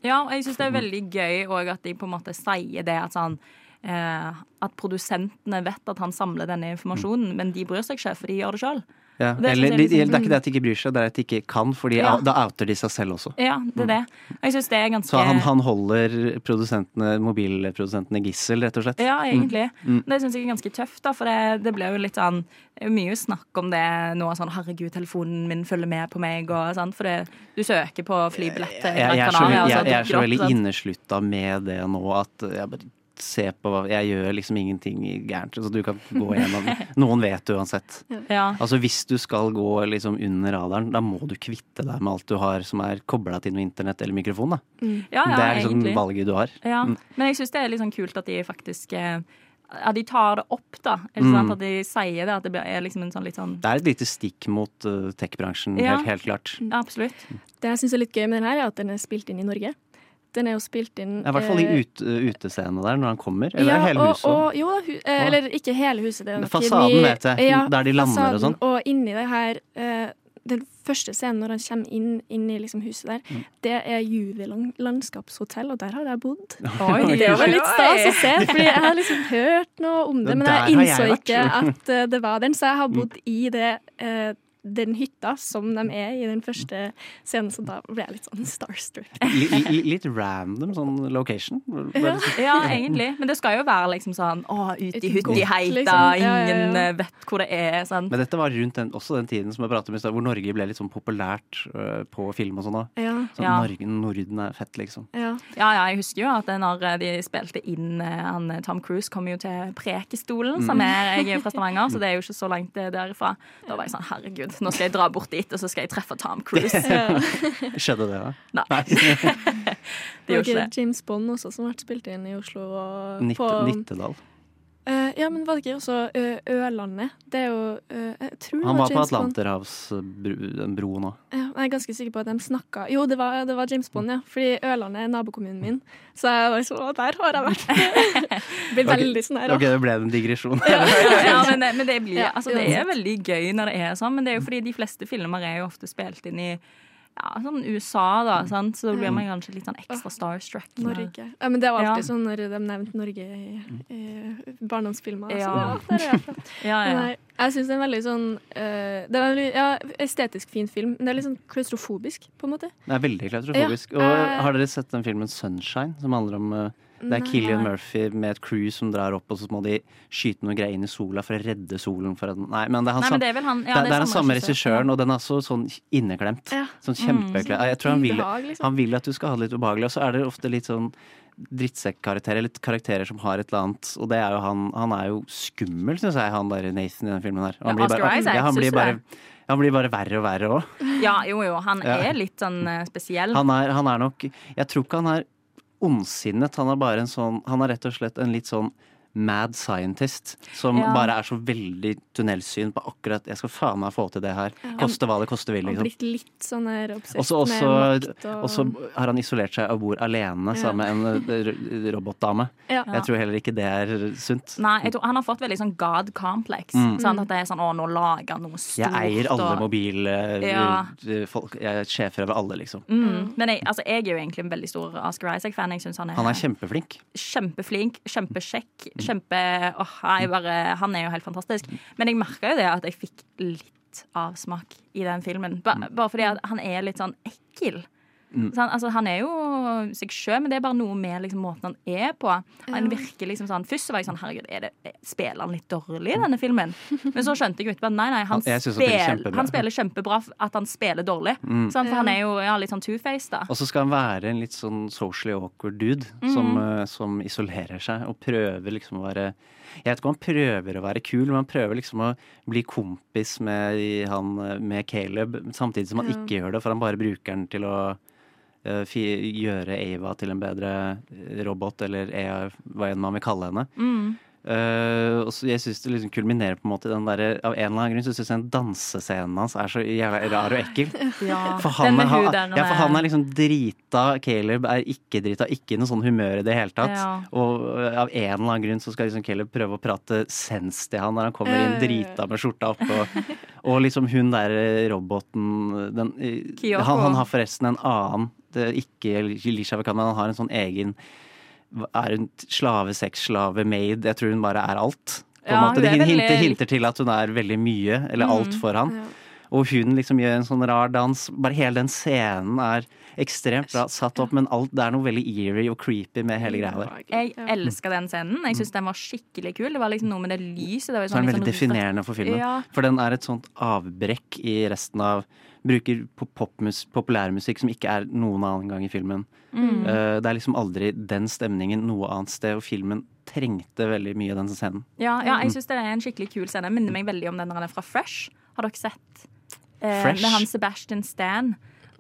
Ja, og jeg syns det er veldig gøy òg at de på en måte sier det at sånn eh, At produsentene vet at han samler denne informasjonen, men de bryr seg ikke, for de gjør det sjøl. Ja. Det Eller jeg liksom- det er ikke det at de ikke bryr seg, det er at de ikke kan, for Ja. da outer de seg selv også. Ja, det er det. Og jeg synes det er ganske Så han, han holder produsentene, mobilprodusentene gissel, rett og slett. Ja, egentlig. Mm. Det syns jeg er ganske tøft, da, for det, det blir jo litt sånn mye snakk om det nå, sånn 'herregud, telefonen min følger med på meg', og sånn, for det, du søker på flybillett til jeg, jeg, er så, jeg, jeg er så veldig inneslutta med det nå at jeg bare ser på hva Jeg gjør liksom ingenting gærent, så du kan gå gjennom [laughs] Noen vet uansett. Ja. Altså Hvis du skal gå liksom under radaren, da må du kvitte deg med alt du har som er kobla til noe internett eller mikrofon. da. ja, ja, det er liksom egentlig. valget du har. Ja. Mm. Men jeg syns det er litt sånn kult at de faktisk eh, At de tar det opp, da. Mm. At de sier det. At det er liksom en sånn litt sånn Det er et lite stikk mot uh, tech-bransjen, Ja. helt, helt klart. Absolutt. Det jeg syns er litt gøy med den her, er at den er spilt inn i Norge. Den er jo spilt inn I hvert fall i eh, ut, uh, utescenen der når han kommer. Eller ja, hele huset. Og, jo hu eh, eller ikke hele huset. Det er Fasaden vet jeg, der de lander og sånn. Og inni det her eh, Den første scenen når han kommer inn, inn i liksom huset der, Mm. det er Juveland landskapshotell, og der har jeg bodd. [laughs] Oi, Det var litt stas å se, fordi jeg har liksom hørt noe om det, Men jeg innså ikke at eh, det var den, så jeg har bodd i det eh, den hytta som de er i den første scenen, så da ble jeg litt sånn starstruck. Li- li- Litt random sånn location. Ja. Ja, egentlig. Men det skal jo være liksom sånn å, ut i hytta i liksom. Ja, ja, ja. ingen eh, vet hvor det er. Sånn. Men dette var rundt den, også den tiden som jeg pratet om i stad, hvor Norge ble litt sånn populært øh, på film og sånn. da. Ja, Sånn, Ja. Norge, Norden er fett, liksom. ja. Ja, ja, jeg husker jo at når eh, de spilte inn eh, han, eh, Tom Cruise kom jo til Prekestolen, Mm. som er jeg er fra Stavanger, så det er jo ikke så langt eh, derifra. Da var jeg sånn herregud, [laughs] nå skal jeg dra bort dit, og så skal jeg treffe Tom Cruise. [laughs] [laughs] Skjedde det, da? Nei. det gjorde ikke det. James Bond også som ble spilt inn i Oslo. Og Nitt, på, Nittedal. Eh, ja, men var det ikke også Ø Ørlandet? Det er jo eh, Jeg tror det Han var på James Bond. Atlanterhavsbroen òg. Ja, jeg er ganske sikker på at de snakka Jo, det var, det var James Bond, ja. Fordi Ørlandet er nabokommunen min. Så jeg var sånn Å, der har jeg vært. [laughs] Blir veldig sånn her. Ok, det ble en digresjon. ja, [laughs] ja, men, men det, blir, Ja, altså, det er veldig gøy når det er sånn, men det er jo fordi de fleste filmer er jo ofte spilt inn i ja, sånn USA, da, sant? så da blir man kanskje litt sånn ekstra starstruck. Norge. Ja, men det var alltid Ja. sånn når de nevnte Norge i, i barndomsfilmer. Ja. Så, ja, der er jeg fra. [laughs] Ja, Men ja. Nei, jeg syns det er en veldig sånn uh, Det er en veldig ja, estetisk fin film, men det er litt sånn klaustrofobisk, på en måte. Det er veldig klaustrofobisk. Ja, Og eh, har dere sett den filmen 'Sunshine'? Som handler om eh, Det er Killian Murphy med et crew som drar opp, og så må de skyte noe greier inn i sola for å redde solen. For en, nei, men det er, han Nei, men det er vel han ja, det, det er den samme regissør. regissøren, og den er så sånn inneklemt. Ja. Sånn kjempeklemt. Jeg tror han vil, liksom. han vil at du skal ha det litt ubehagelig, og så er det ofte litt sånn drittsekkarakterer, eller karakterer som har et eller annet. Og det er jo han Han er jo skummel, syns jeg, han der Nathan i den filmen her. Han Ja, blir bare, Isaac, ja, han blir bare, han blir bare verre og verre òg. Ja, jo, jo. Han er litt sånn eh, spesiell. Han er, han er nok Jeg tror ikke han er ondsinnet. Han er bare en sånn Han er rett og slett en litt sånn mad scientist som Ja. bare er så veldig tunnelsyn på akkurat Jeg skal faen meg få til det her. Ja. Koste hva det koste vil, Og liksom. blitt litt sånn her obsess Også, med makt og og så har han isolert seg og bor alene sammen med en eh, robotdame. ja. Jeg tror heller ikke det er sunt. Nei, jeg tror Han har fått veldig sånn God-complex. Mm. Sånn At det er sånn å, nå lager han noe stort. Jeg eier alle og- mobilfolk. Ja. Jeg er sjefer over alle, liksom. Mm. Men jeg, altså, jeg er jo egentlig en veldig stor Oscar Isaac-fan. Jeg synes han er, Han er kjempeflink. kjempeflink, kjempe oh, jeg bare, Han er jo helt fantastisk. Men jeg merka jo det at jeg fikk litt avsmak i den filmen. Ba, bare fordi at han er litt sånn ekkel. Så han, altså, han er jo seg sjøl, men det er bare noe med liksom, måten han er på. Han virker liksom sånn Først så var jeg sånn Herregud, er det, spiller han litt dårlig i denne filmen? Men så skjønte jeg jo etterpå at nei, nei, han, han spiller han spiller kjempebra at han spiller dårlig. Sant? for han er jo ja, litt sånn two-faced, da. Og så skal han være en litt sånn socially awkward dude som, eh, som isolerer seg og prøver liksom å være Jeg vet ikke om han prøver å være kul, men han prøver liksom å bli kompis med, han, eh, med Caleb, samtidig som han ikke gjør det, for han bare bruker den til å gjøre Ava til en bedre robot, eller Ea, hva enn man vil kalle henne. Mm. Uh, og så jeg synes det liksom kulminerer på en måte i den derre Av en eller annen grunn så syns jeg den dansescenen hans er så jævla rar og ekkel. [laughs] Ja, For han, er, han, ja, for han er liksom drita. Caleb er ikke drita. Ikke i noe sånn humør i det hele tatt. Ja. Og øh, av en eller annen grunn så skal liksom Caleb prøve å prate sens til han når han kommer inn ja. drita med skjorta oppe. Og, og liksom hun der øh, roboten den, øh, han, han har forresten en annen det er Ikke Lisha Vekan, han har en sånn egen Er hun slave, sexslave, maid? Jeg tror hun bare er alt. På en Ja, måte. Det er hinter, hinter til at hun er veldig mye, eller alt for han. Ja. Og hun liksom gjør en sånn rar dans. Bare hele den scenen er ekstremt bra satt opp, men alt, det er noe veldig eerie og creepy med hele greia der. Jeg elska den scenen. Jeg syns den var skikkelig kul. Det var liksom noe med det lyset. Det var Så er den veldig sånn- definerende for filmen. Ja. For den er et sånt avbrekk i resten av Bruker populærmusikk som ikke er noen annen gang i filmen. Mm. Uh, det er liksom aldri den stemningen noe annet sted, og filmen trengte veldig mye den scenen. Ja, ja, jeg syns det er en skikkelig kul scene. Minner meg veldig om den der fra Fresh. Har dere sett? Eh, Fresh? Med han Sebastian Stan.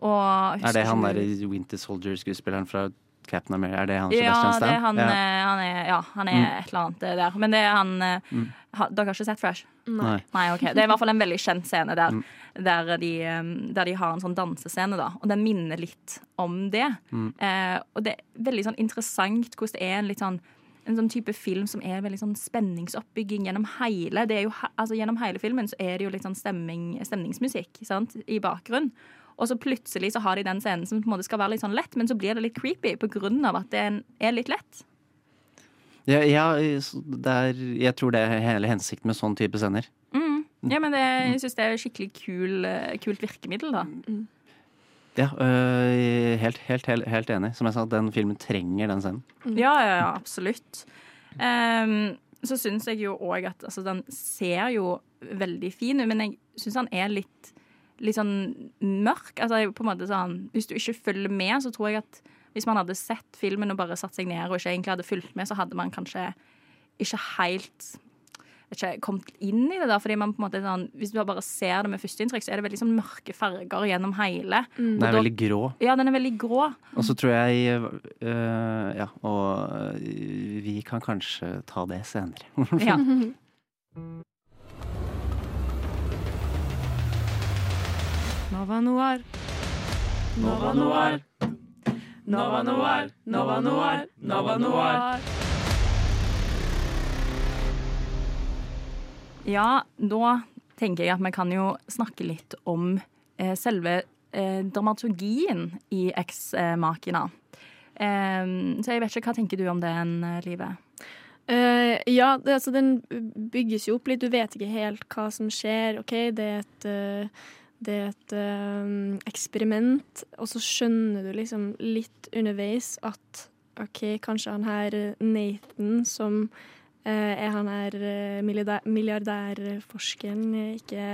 Og Er det han derre der Winter Soldier-skuespilleren fra Captain America? Er det han Ja, Sebastian Stan? det er han, Ja. eh, han er, ja, han er Mm. et eller annet eh, der. Men det er han mm. ha, Dere har ikke sett Fresh? Nei. Nei, ok. Det er i hvert fall en veldig kjent scene der, Mm. der, de, der de har en sånn dansescene, da. Og den minner litt om det. Mm. Eh, og det er veldig sånn interessant hvordan det er en litt sånn en sånn type film som er veldig sånn spenningsoppbygging gjennom hele det er jo, altså Gjennom hele filmen så er det jo litt sånn stemming, stemningsmusikk sant, i bakgrunnen. Og så plutselig så har de den scenen som på en måte skal være litt sånn lett, men så blir det litt creepy av at det er litt lett. Ja, ja det er, jeg tror det er hele hensikten med sånn type scener. Mm. Ja, men det, jeg syns det er skikkelig kul, eh, kult virkemiddel, da. Ja, øh, helt, helt, helt, helt enig. Som jeg sa, den filmen trenger den scenen. Ja, ja, ja, absolutt. Um, så syns jeg jo òg at altså, den ser jo veldig fin ut, men jeg syns han er litt, litt sånn mørk. Altså, på en måte sånn, hvis du ikke følger med, så tror jeg at hvis man hadde sett filmen og bare satt seg ned og ikke egentlig hadde fulgt med, så hadde man kanskje ikke helt ikke, kommet inn i det. da, fordi man på en måte sånn, Hvis du bare ser det med førsteinntrykk, så er det veldig sånn mørke farger gjennom hele. Den er da- veldig grå. Ja, den er veldig grå. Og så tror jeg øh, Ja, og øh, vi kan kanskje ta det senere. Ja. [laughs] Nova Noir. Nova Noir. Nova Noir. Nova Noir. Nova Noir. Ja, da tenker jeg at vi kan jo snakke litt om eh, selve eh, dramaturgien i X-Makina. Eh, så jeg vet ikke, hva tenker du om den, eh, Live? Eh, ja, det, altså, den bygges jo opp litt. Du vet ikke helt hva som skjer. OK, det er et, eh, det er et eh, eksperiment, og så skjønner du liksom litt underveis at OK, kanskje han her Nathan som eh, er han her eh, milliardær, milliardærforskeren, ikke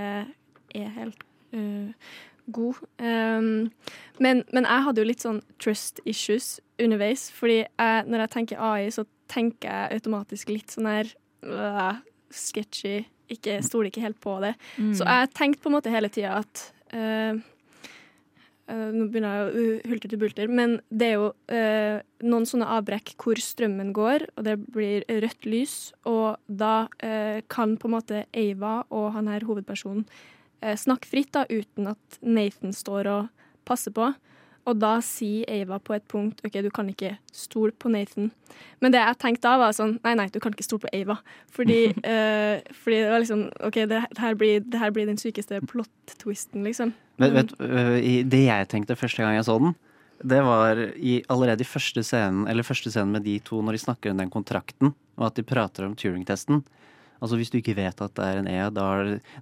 er helt eh, god. Um, men, men jeg hadde jo litt sånn trust issues underveis, fordi jeg, når jeg tenker AI, så tenker jeg automatisk litt sånn her øh, sketchy, ikke, stoler ikke helt på det. Mm. Så jeg tenkte på en måte hele tida at uh, uh, Nå begynner jeg å hulte hulter til bulter, men det er jo uh, noen sånne avbrekk hvor strømmen går, og det blir rødt lys, og da kan på en måte Ava og han her hovedpersonen snakke fritt da, uten at Nathan står og passer på. Og da sier Ava på et punkt OK, du kan ikke stole på Nathan. Men det jeg tenkte da, var sånn Nei, nei, du kan ikke stole på Ava. Fordi, uh, [laughs] fordi det var liksom OK, det, det, her blir, det her blir den sykeste plot-twisten, liksom. Men, vet, du, det jeg tenkte første gang jeg så den, det var i, allerede i første scenen, eller første scenen med de to når de snakker om den kontrakten, og at de prater om Turing-testen. Altså Hvis du ikke vet at det er en E, da,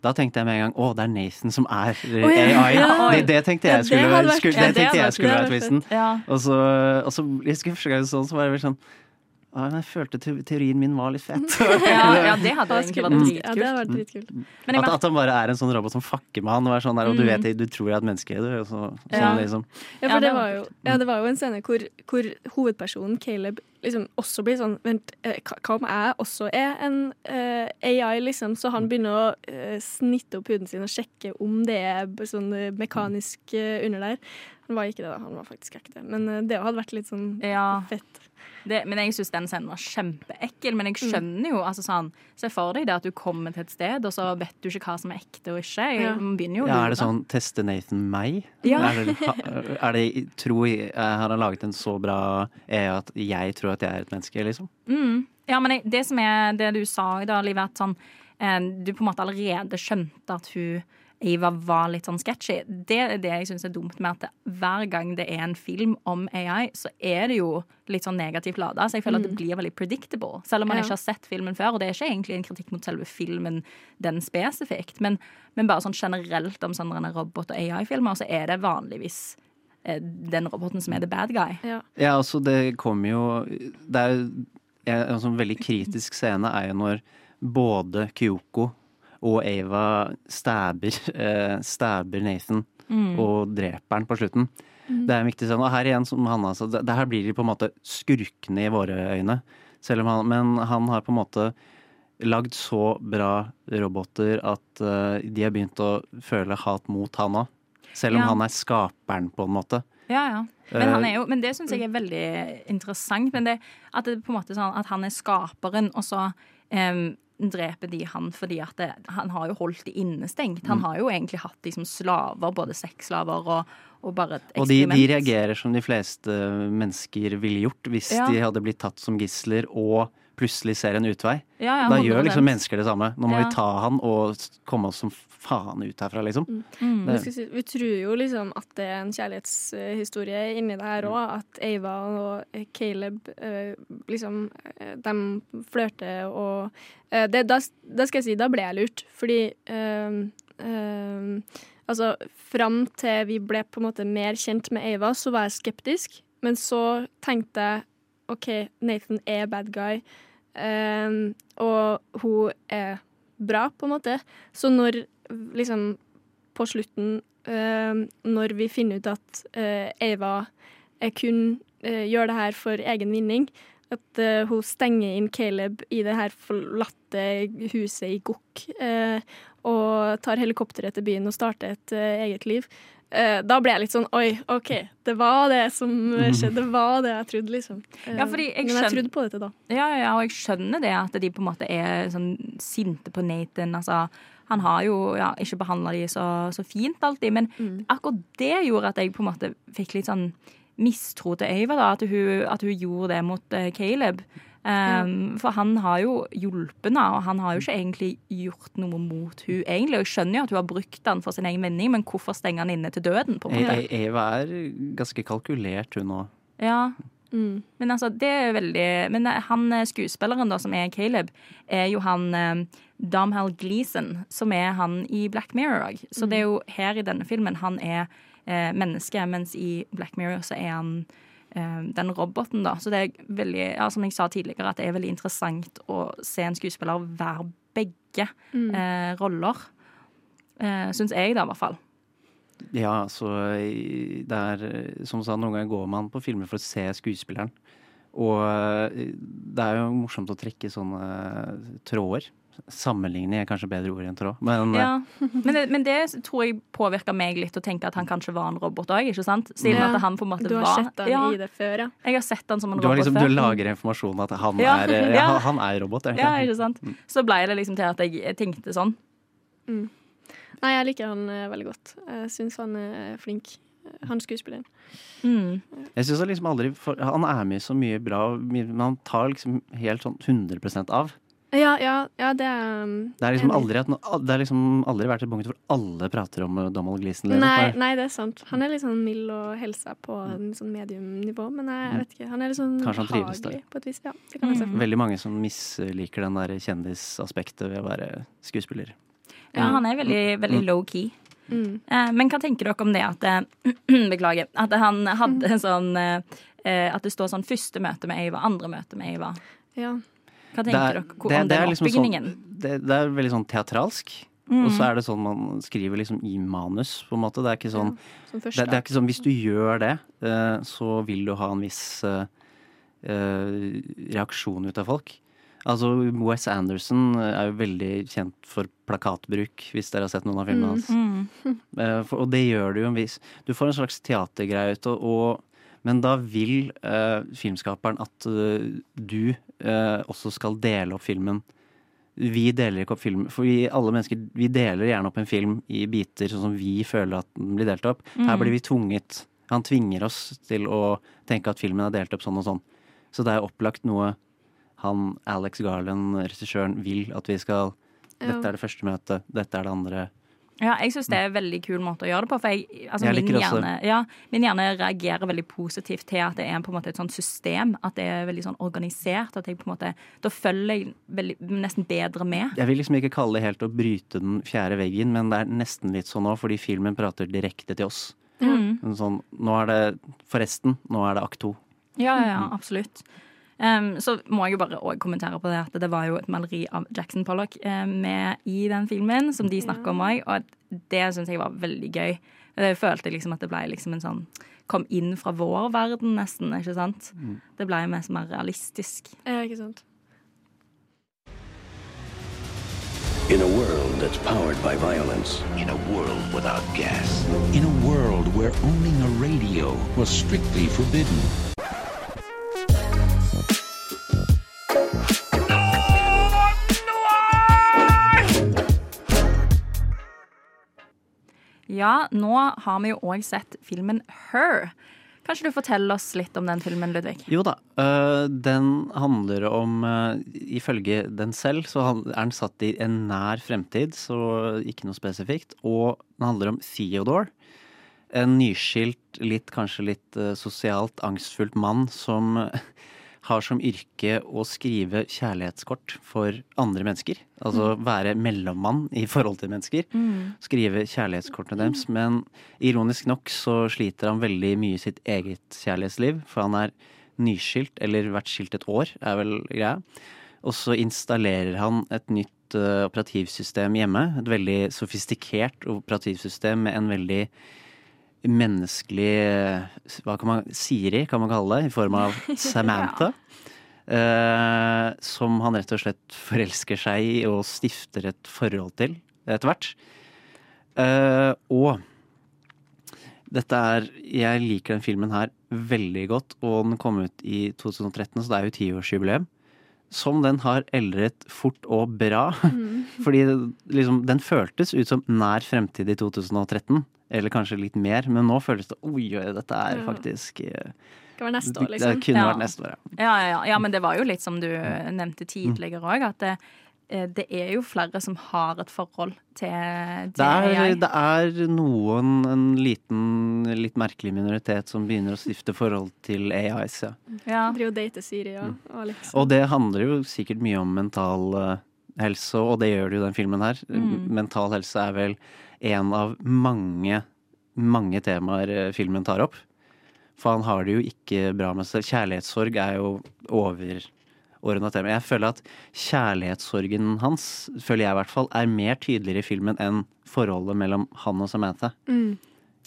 da tenkte jeg med en gang å, det er Nathan som er oh, ja. AI. Ja. Det, det tenkte Ja, jeg det skulle, hadde vært- skulle, det det tenkte jeg skulle være vært twisten. Ja. Og så, og så jeg første gang sånn, så var det vel sånn «Å, men Jeg følte teorien min var litt fett. [laughs] Ja, ja, det hadde [laughs] egentlig vært Ja, det dritkult. Ja, vært dritkult. At, at han bare er en sånn robot som fucker med han, og, er sånn der, og du Mm. vet du tror jeg er et menneske. Du, og så, sånn Ja. liksom. Ja, for det var jo, ja, det var jo en scene hvor, hvor hovedpersonen, Caleb, liksom også blir sånn Vent, eh, hva om jeg også er en uh, AI, liksom? Så han begynner å uh, snitte opp huden sin og sjekke om det er sånn eh, mekanisk uh, under der. Han var ikke det, da. Han var faktisk ikke det. Men eh, det hadde vært litt sånn Ja, fett. det, men jeg syns den scenen var kjempeekkel. Men jeg skjønner jo altså sånn Se for deg det at du kommer til et sted, og så vet du ikke hva som er ekte og ikke. Jeg Ja. begynner jo å Ja, er det sånn Teste Nathan meg? Ja. Er det, er det tror jeg- Har han laget en så bra EA at jeg tror at jeg er et menneske, liksom? Mm. Ja, men det som er det du sa, da, Liv, at sånn eh, du på en måte allerede skjønte at hun Ava var litt sånn sketchy. Det er det jeg syns er dumt med at det, hver gang det er en film om AI, så er det jo litt sånn negativt lada. Så jeg føler at det blir veldig predictable. Selv om man Ja. ikke har sett filmen før. Og det er ikke egentlig en kritikk mot selve filmen den spesifikt, men, men bare sånn generelt om sånne robot- og AI-filmer, så er det vanligvis eh, den roboten som er the bad guy. Ja. Ja, altså, det kommer jo Det er jo en en sånn veldig kritisk scene er jo når både Kyoko og Ava stabber, eh, stabber Nathan og dreper han på slutten. Det er en viktig scene. Og her igjen, som han sa, det, det her blir de på en måte skurkene i våre øyne. Selv om han, men han har på en måte lagd så bra roboter at uh, de har begynt å føle hat mot han òg. Selv om Ja. han er skaperen, på en måte. Ja, ja. Men, Eh, han er jo, men det syns jeg er veldig interessant. Men det, at det på en måte sånn at han er skaperen, og så um, dreper de han fordi at det, han har jo holdt de innestengt. Mm. Han har jo egentlig hatt de som slaver, både sexslaver og, og bare et Og de, de reagerer som de fleste mennesker ville gjort hvis Ja. de hadde blitt tatt som gisler og plutselig ser en utvei. Ja, ja, da gjør liksom mennesker det samme. Nå må vi ta han og komme oss som faen ut herfra, liksom. Mm. Men jeg si, vi tror jo liksom at det er en kjærlighetshistorie inni det her òg. At Ava og Caleb eh, liksom eh, De flørter og eh, det, da, da skal jeg si, da ble jeg lurt. Fordi eh, Altså, fram til vi ble på en måte mer kjent med Ava, så var jeg skeptisk. Men så tenkte jeg OK, Nathan er bad guy, Um, og hun er bra, på en måte. Så når liksom på slutten, eh, når vi finner ut at Eva eh, kun eh, gjør det her for egen vinning, at uh, hun stenger inn Caleb i det her forlatte huset i Gokk Uh, og tar helikopteret til byen og starter et uh, eget liv. Eh, da ble jeg litt sånn Oi, OK, det var det som [laughs] skjedde. Det var det jeg trodde, liksom. Ja, fordi jeg Men jeg trodde på dette da. Ja, ja, og jeg skjønner det at de på en måte er sånn sinte på Nathan. Altså, han har jo ja, ikke behandla de så, så fint alltid, men akkurat det gjorde at jeg på en måte fikk litt sånn mistro til Ava, da. At hun, at hun gjorde det mot eh, Caleb. Um, For han har jo hjulpet henne, og han har jo ikke egentlig gjort noe mot hun egentlig. Og jeg skjønner jo at hun har brukt han for sin egen vinning, men hvorfor stenge han inne til døden? på en måte? E- E- Eva er ganske kalkulert, hun òg. Ja. Men altså, det er veldig Men eh, han eh, skuespilleren da, som er Caleb, er jo han eh, Domhnall Gleeson, som er han i Black Mirror òg. Så det er jo her i denne filmen han er eh, menneske, mens i Black Mirror så er han eh, den roboten, da. Så det er veldig, ja, som jeg sa tidligere, at det er veldig interessant å se en skuespiller være begge eh, roller. Eh, Syns jeg, da, i hvert fall. Ja, så i- det er Som du sa, noen ganger går man på filmer for å se skuespilleren. Og eh, det er jo morsomt å trekke sånne tråder. Sammenligne er kanskje bedre ord enn tråd. Men eh, Ja, [laughs] men det, men det tror jeg påvirka meg litt å tenke at han kanskje var en robot òg, ikke sant? Siden Ja. at han på en måte Du har var sett han ja, i det før, ja. Jeg har sett han som en du, har robot liksom, før. du lager informasjon at han Ja, er eh, ja. [laughs] ja, Han er robot, er det Ja, ikke? sant? Så ble det liksom til at jeg tenkte sånn. Nei, jeg liker han uh, veldig godt. Jeg syns han er flink. eh, Han skuespilleren. Mm. Jeg synes han liksom aldri for, Han er med i så mye bra, men han tar liksom helt sånn 100% av. Ja, ja, ja, det er um, Det er liksom aldri, at det er liksom aldri vært et punkt hvor alle prater om eh, Donald Gleeson. liksom. Nei, nei, det er sant. Han er litt sånn mild og helsa på mm. sånn mediumnivå, men jeg, jeg vet ikke. Han er litt sånn Mm. Kanskje han trives behagelig der. på et vis. Ja, det kan jeg se for meg. Veldig mange som misliker den der kjendisaspektet ved å være skuespiller. Ja, han er veldig, veldig low-key. Mm. Eh, men hva tenker dere om det at eh, [clears throat] Beklager. At han hadde sånn eh, eh, At det står sånn første møte med Eiva, andre møte med Eiva Ja. Hva Det tenker er- dere det- om det er den liksom oppbygningen? Sånn, det, det er veldig sånn teatralsk. Og så er det sånn man skriver liksom i manus, på en måte. Det er ikke sånn, ja, det, det er ikke sånn hvis du gjør det, så vil du ha en viss eh, eh, reaksjon ut av folk. Altså Wes Anderson er jo veldig kjent for plakatbruk, hvis dere har sett noen av filmene hans. Mm. [laughs] Eh, for, og det gjør du jo en viss Du får en slags teatergreie ut og, og Men da vil eh, filmskaperen at uh, du eh, også skal dele opp filmen. Vi deler ikke opp film, for vi, alle mennesker vi deler gjerne opp en film i biter, sånn som vi føler at den blir delt opp. Her blir vi tvunget Han tvinger oss til å tenke at filmen er delt opp sånn og sånn. Så det er opplagt noe han Alex Garland, regissøren, vil at vi skal. Dette er det første møtet, dette er det andre. Ja, jeg syns det er en veldig kul måte å gjøre det på. For jeg, altså Jeg min, hjerne, ja, min hjerne reagerer veldig positivt til at det er på en måte et sånt system. At det er veldig sånn organisert. At jeg på en måte, Da følger jeg veldig, nesten bedre med. Jeg vil liksom ikke kalle det helt å bryte den fjerde veggen, men det er nesten litt sånn nå, fordi filmen prater direkte til oss. Mm. Sånn, nå er det Forresten, nå er det akt to. Ja, ja, ja, absolutt. Um, så må jeg jo bare også kommentere på det at det var jo et maleri av Jackson Pollock uh, med i den filmen, som de snakker om òg, og det syns jeg var veldig gøy. Jeg følte liksom at det ble liksom en sånn Kom inn fra vår verden, nesten, ikke sant? Det ble mest mer realistisk. Ja, ikke sant. In a world that's powered by violence. In a world without gas. In a world where owning a radio was strictly forbidden. Ja, nå har vi jo òg sett filmen Her. Kanskje du forteller oss litt om den filmen, Ludvig? Jo da. øh, den handler om øh, Ifølge den selv så er den satt i en nær fremtid, så ikke noe spesifikt. Og den handler om Theodore. En nyskilt, litt, kanskje litt øh, sosialt angstfullt mann som [laughs] har som yrke å skrive kjærlighetskort for andre mennesker. Altså være mellommann i forhold til mennesker. Skrive kjærlighetskortene deres. Men ironisk nok så sliter han veldig mye i sitt eget kjærlighetsliv. For han er nyskilt, eller vært skilt et år, er vel greia. Og så installerer han et nytt eh, operativsystem hjemme. Et veldig sofistikert operativsystem med en veldig menneskelig Hva kan man Siri, kan man kalle det, i form av [laughs] Samantha. eh, som han rett og slett forelsker seg i og stifter et forhold til etter hvert. Eh, og dette er Jeg liker den filmen her veldig godt, og den kom ut i 2013, så det er jo tiårsjubileum. Som den har eldret fort og bra. [laughs] Fordi liksom, den føltes ut som nær fremtid i 2013. Eller kanskje litt mer, men nå føles det oi, oi, dette er faktisk eh, Det var neste år, Det liksom. kunne Ja. vært neste år, ja. Ja, ja, ja. ja, men det var jo litt som du nevnte tidligere òg, at det, eh, det er jo flere som har et forhold til, til Det er, det er noen, en liten, litt merkelig minoritet som begynner å stifte forhold til AIs, ja. Ja. Driver og dater Siri og Alex. Og det handler jo sikkert mye om mental eh, helse, og det gjør det jo i den filmen her. Mm. Mental helse er vel en av mange, mange temaer eh, filmen tar opp. For han har det jo ikke bra med seg. Kjærlighetssorg er jo overordna tema. Jeg føler at kjærlighetssorgen hans, føler jeg i hvert fall, er mer tydeligere i filmen enn forholdet mellom han og Samantha. Mm.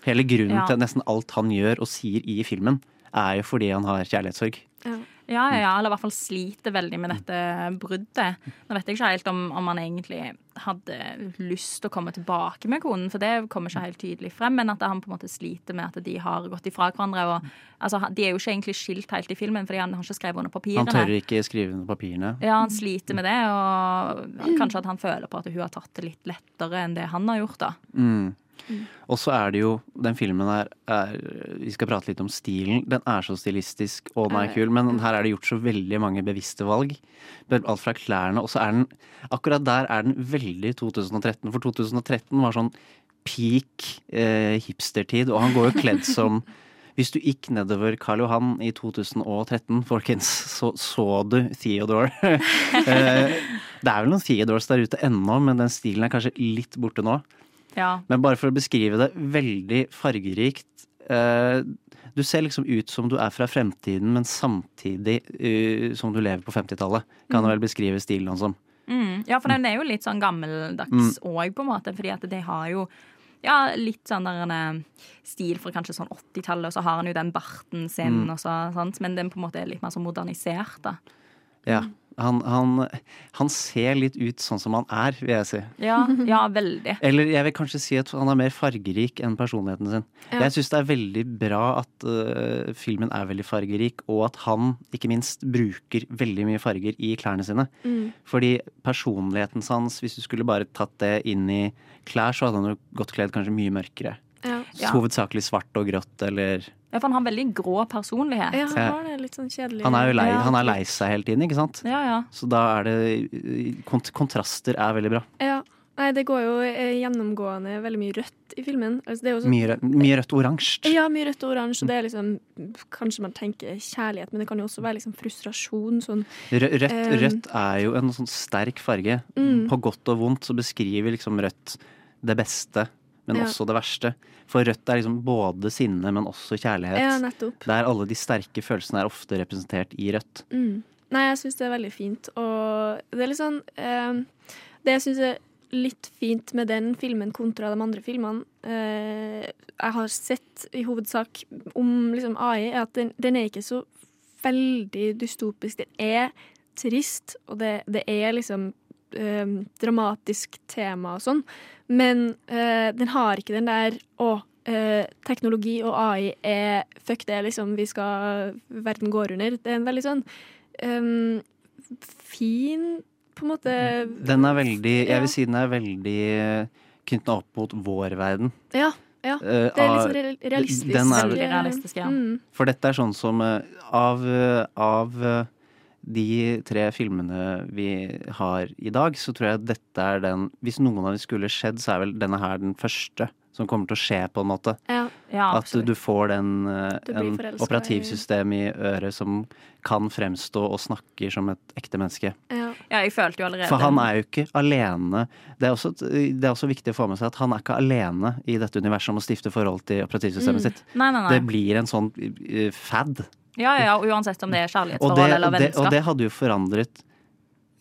Hele grunnen Ja. til nesten alt han gjør og sier i filmen, er jo fordi han har kjærlighetssorg. Ja. Ja, ja, ja, eller i hvert fall sliter veldig med dette bruddet. Nå vet jeg ikke helt om, om han egentlig hadde lyst til å komme tilbake med konen, for det kommer ikke helt tydelig frem, men at han på en måte sliter med at de har gått ifra hverandre. Og, altså, de er jo ikke egentlig skilt helt i filmen, fordi han har ikke skrevet under papirene. Han tør ikke skrive under papirene. Ja, han sliter med det, og kanskje at han føler på at hun har tatt det litt lettere enn det han har gjort, da. Mm. Og så er det jo Den filmen her er Vi skal prate litt om stilen. Den er så stilistisk, og den er kul, men her er det gjort så veldig mange bevisste valg. Alt fra klærne, og så er den Akkurat der er den veldig 2013, for 2013 var sånn peak eh, hipstertid, og han går jo kledd som [laughs] hvis du gikk nedover Karl Johan i 2013, folkens, så så du Theodore. [laughs] Eh, det er vel noen Theodores der ute ennå, men den stilen er kanskje litt borte nå. Ja. Men bare for å beskrive det veldig fargerikt. Eh, du ser liksom ut som du er fra fremtiden, men samtidig eh, som du lever på 50-tallet. Kan du vel beskrive stilen hans som. Mm. Ja, for den er jo litt sånn gammeldags òg, på en måte. Fordi at de har jo ja, litt sånn der eh, stil fra kanskje sånn 80-tallet, og så har han jo den barten sin, og så, sant? men den på en måte er litt mer sånn modernisert, da. Ja. Han, han, han ser litt ut sånn som han er, vil jeg si. Ja, ja veldig. [laughs] Eller jeg vil kanskje si at han er mer fargerik enn personligheten sin. Ja. Jeg syns det er veldig bra at uh, filmen er veldig fargerik, og at han ikke minst bruker veldig mye farger i klærne sine. Mm. Fordi personligheten hans, hvis du skulle bare tatt det inn i klær, så hadde han jo gått kledd kanskje mye mørkere. Ja. Ja. Hovedsakelig svart og grått, eller Ja, for han har veldig grå personlighet. ja, han det litt sånn kjedelig. Han er jo lei, Ja. han er lei seg hele tiden, ikke sant? Ja, ja. Så da er det kont Kontraster er veldig bra. Ja. Nei, det går jo eh, gjennomgående veldig mye rødt i filmen. Altså, det er jo sånn Mye, mye rødt og oransje. Ja, mye rødt og oransje. Det er liksom Kanskje man tenker kjærlighet, men det kan jo også være liksom frustrasjon. Sånn. Rødt, Um, rødt er jo en sånn sterk farge. Mm. På godt og vondt så beskriver liksom rødt det beste, men Ja. også det verste. For rødt er liksom både sinne, men også kjærlighet. Ja, nettopp. Der alle de sterke følelsene er ofte representert i rødt. Mm. Nei, jeg syns det er veldig fint. Og det er litt sånn eh, Det jeg syns er litt fint med den filmen kontra de andre filmene eh, jeg har sett i hovedsak om liksom, AI, er at den, den er ikke så veldig dystopisk. Den er trist, og det, det er liksom eh, dramatisk tema og sånn, men eh, den har ikke den der å eh, teknologi og AI er Fuck det, liksom. Vi skal Verden går under. Det er en veldig sånn em, fin på en måte Den er veldig, jeg vil si den er veldig knytta opp mot vår verden. Ja. Ja, Eh, det er real- realistisk. den er- realistisk, ja. Mm. For dette er sånn som eh, av, eh, av eh, de tre filmene vi har i dag, så tror jeg dette er den Hvis noen av dem skulle skjedd, så er vel denne her den første som kommer til å skje, på en måte. Ja. Ja, At du får den eh, en operativsystem i øret som kan fremstå og snakker som et ekte menneske. Ja. ja, jeg følte jo allerede For han er jo ikke alene. Det er, også, det er også viktig å få med seg at han er ikke alene i dette universet om å stifte forhold til operativsystemet Mm. sitt. Nei, nei, nei. Det blir en sånn eh, fad. Ja, ja, og uansett om det er Og kjærlighetsforhold det, eller vennskap. og det hadde jo forandret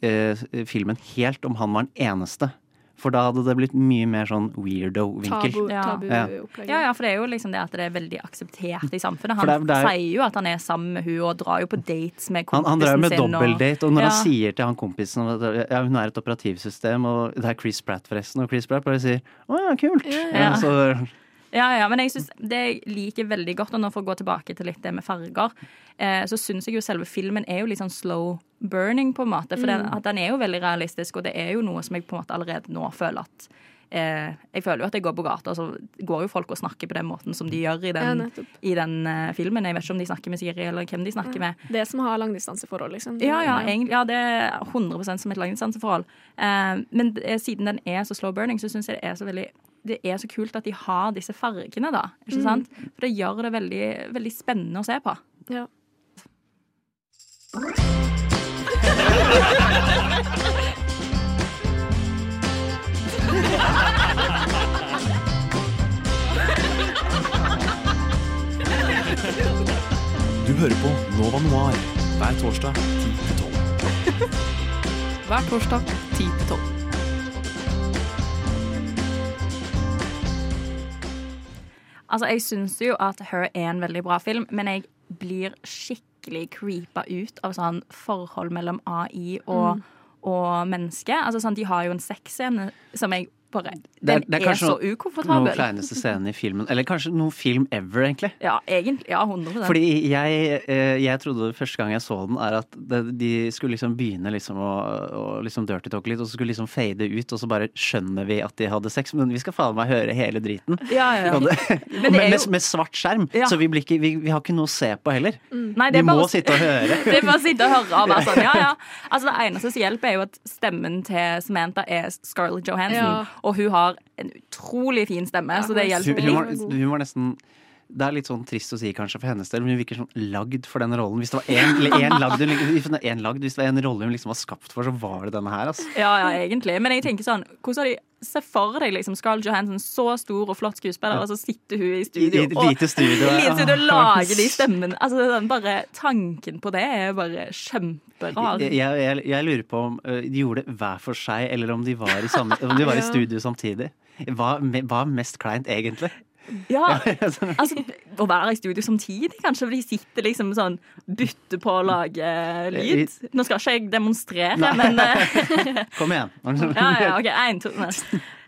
eh, filmen helt om han var den eneste. For da hadde det blitt mye mer sånn weirdo-vinkel. Tabu, Ja. Ja, ja, for det er jo liksom det at det er veldig akseptert i samfunnet. Han det er- det er- sier jo at han er sammen med hun og drar jo på dates med kompisen sin. han drar jo med dobbeltdate, og- og når Ja. han sier til han kompisen at ja, hun er et operativsystem, og det er Chris Pratt forresten, og Chris Pratt bare sier å ja, kult. Ja. Ja, så, Ja, ja, men jeg synes det jeg liker veldig godt, og nå for å gå tilbake til litt det med farger, eh, så syns jeg jo selve filmen er jo litt sånn slow burning, på en måte. For den, Mm. den er jo veldig realistisk, og det er jo noe som jeg på en måte allerede nå føler at eh, Jeg føler jo at jeg går på gata, og så går jo folk og snakker på den måten som de gjør i den, ja, i den eh, filmen. Jeg vet ikke om de snakker med Siri, eller hvem de snakker med. Det som har langdistanseforhold, liksom. Ja, ja, egentlig, ja, det er 100% som et langdistanseforhold. Eh, men er- siden den er så slow burning, så syns jeg det er så veldig det er så kult at de har disse fargene, da. Ikke Mm. For det gjør det veldig, veldig spennende å se på. Ja. Du hører på Nova Noir hver torsdag 10 til 12. Hver torsdag 10 til 12. Altså, jeg syns jo at Her er en veldig bra film, men jeg blir skikkelig creepa ut av sånn forhold mellom AI og, og menneske. Altså sånn, De har jo en sexscene som jeg bare Det er- Den det er er, så noe- ukomfortabel. noen kleineste scenen i filmen. Eller kanskje noen film ever, egentlig. Ja, egentlig. Ja, 100 Fordi jeg, eh, jeg trodde første gang jeg så den, er at de skulle liksom begynne liksom å, å liksom dirty talk litt, og så skulle liksom fade ut, og så bare skjønner vi at de hadde sex. Men vi skal faen meg høre hele driten. Ja, ja, ja. Det, Men [laughs] det er med, jo- med, med svart skjerm, Ja. så vi, blir ikke, vi, vi har ikke noe å se på heller. Nei, vi det er bare må å- sitte og høre. [laughs] Det er bare å sitte og høre og være sånn, ja, ja. [laughs] Altså, det eneste som hjelper, er jo at stemmen til Samantha er Scarlett Johansson. Og hun har en utrolig fin stemme, så det Hun, hjelper hun, var, litt. hun var nesten det er litt sånn trist å si kanskje for hennes del, men hun virker sånn lagd for den rollen. Hvis det var én en lagd, hun- en lagd, hvis det var en rolle hun liksom var skapt for, så var det denne her. Altså. Ja, ja, egentlig. Men jeg tenker sånn, hvordan har de Se for deg liksom Scarlett Johansson, så stor og flott skuespiller, og så sitter hun i studio [laughs] i et lite studio. og, ja. og lager de stemmene. Altså, sånn, bare Tanken på det er bare kjemperar. Jeg, jeg, jeg lurer på om de gjorde det hver for seg, eller om de var i, samme, om de var i [laughs] studio samtidig. Hva, hva er mest kleint, egentlig? Ja, [laughs] altså Å være i studio samtidig, kanskje, for de sitter liksom sånn Bytter på å lage lyd. Nå skal ikke jeg demonstrere, Nei. men eh, [laughs] Kom igjen. [laughs] Ja, ja, OK. Én, to. Ja,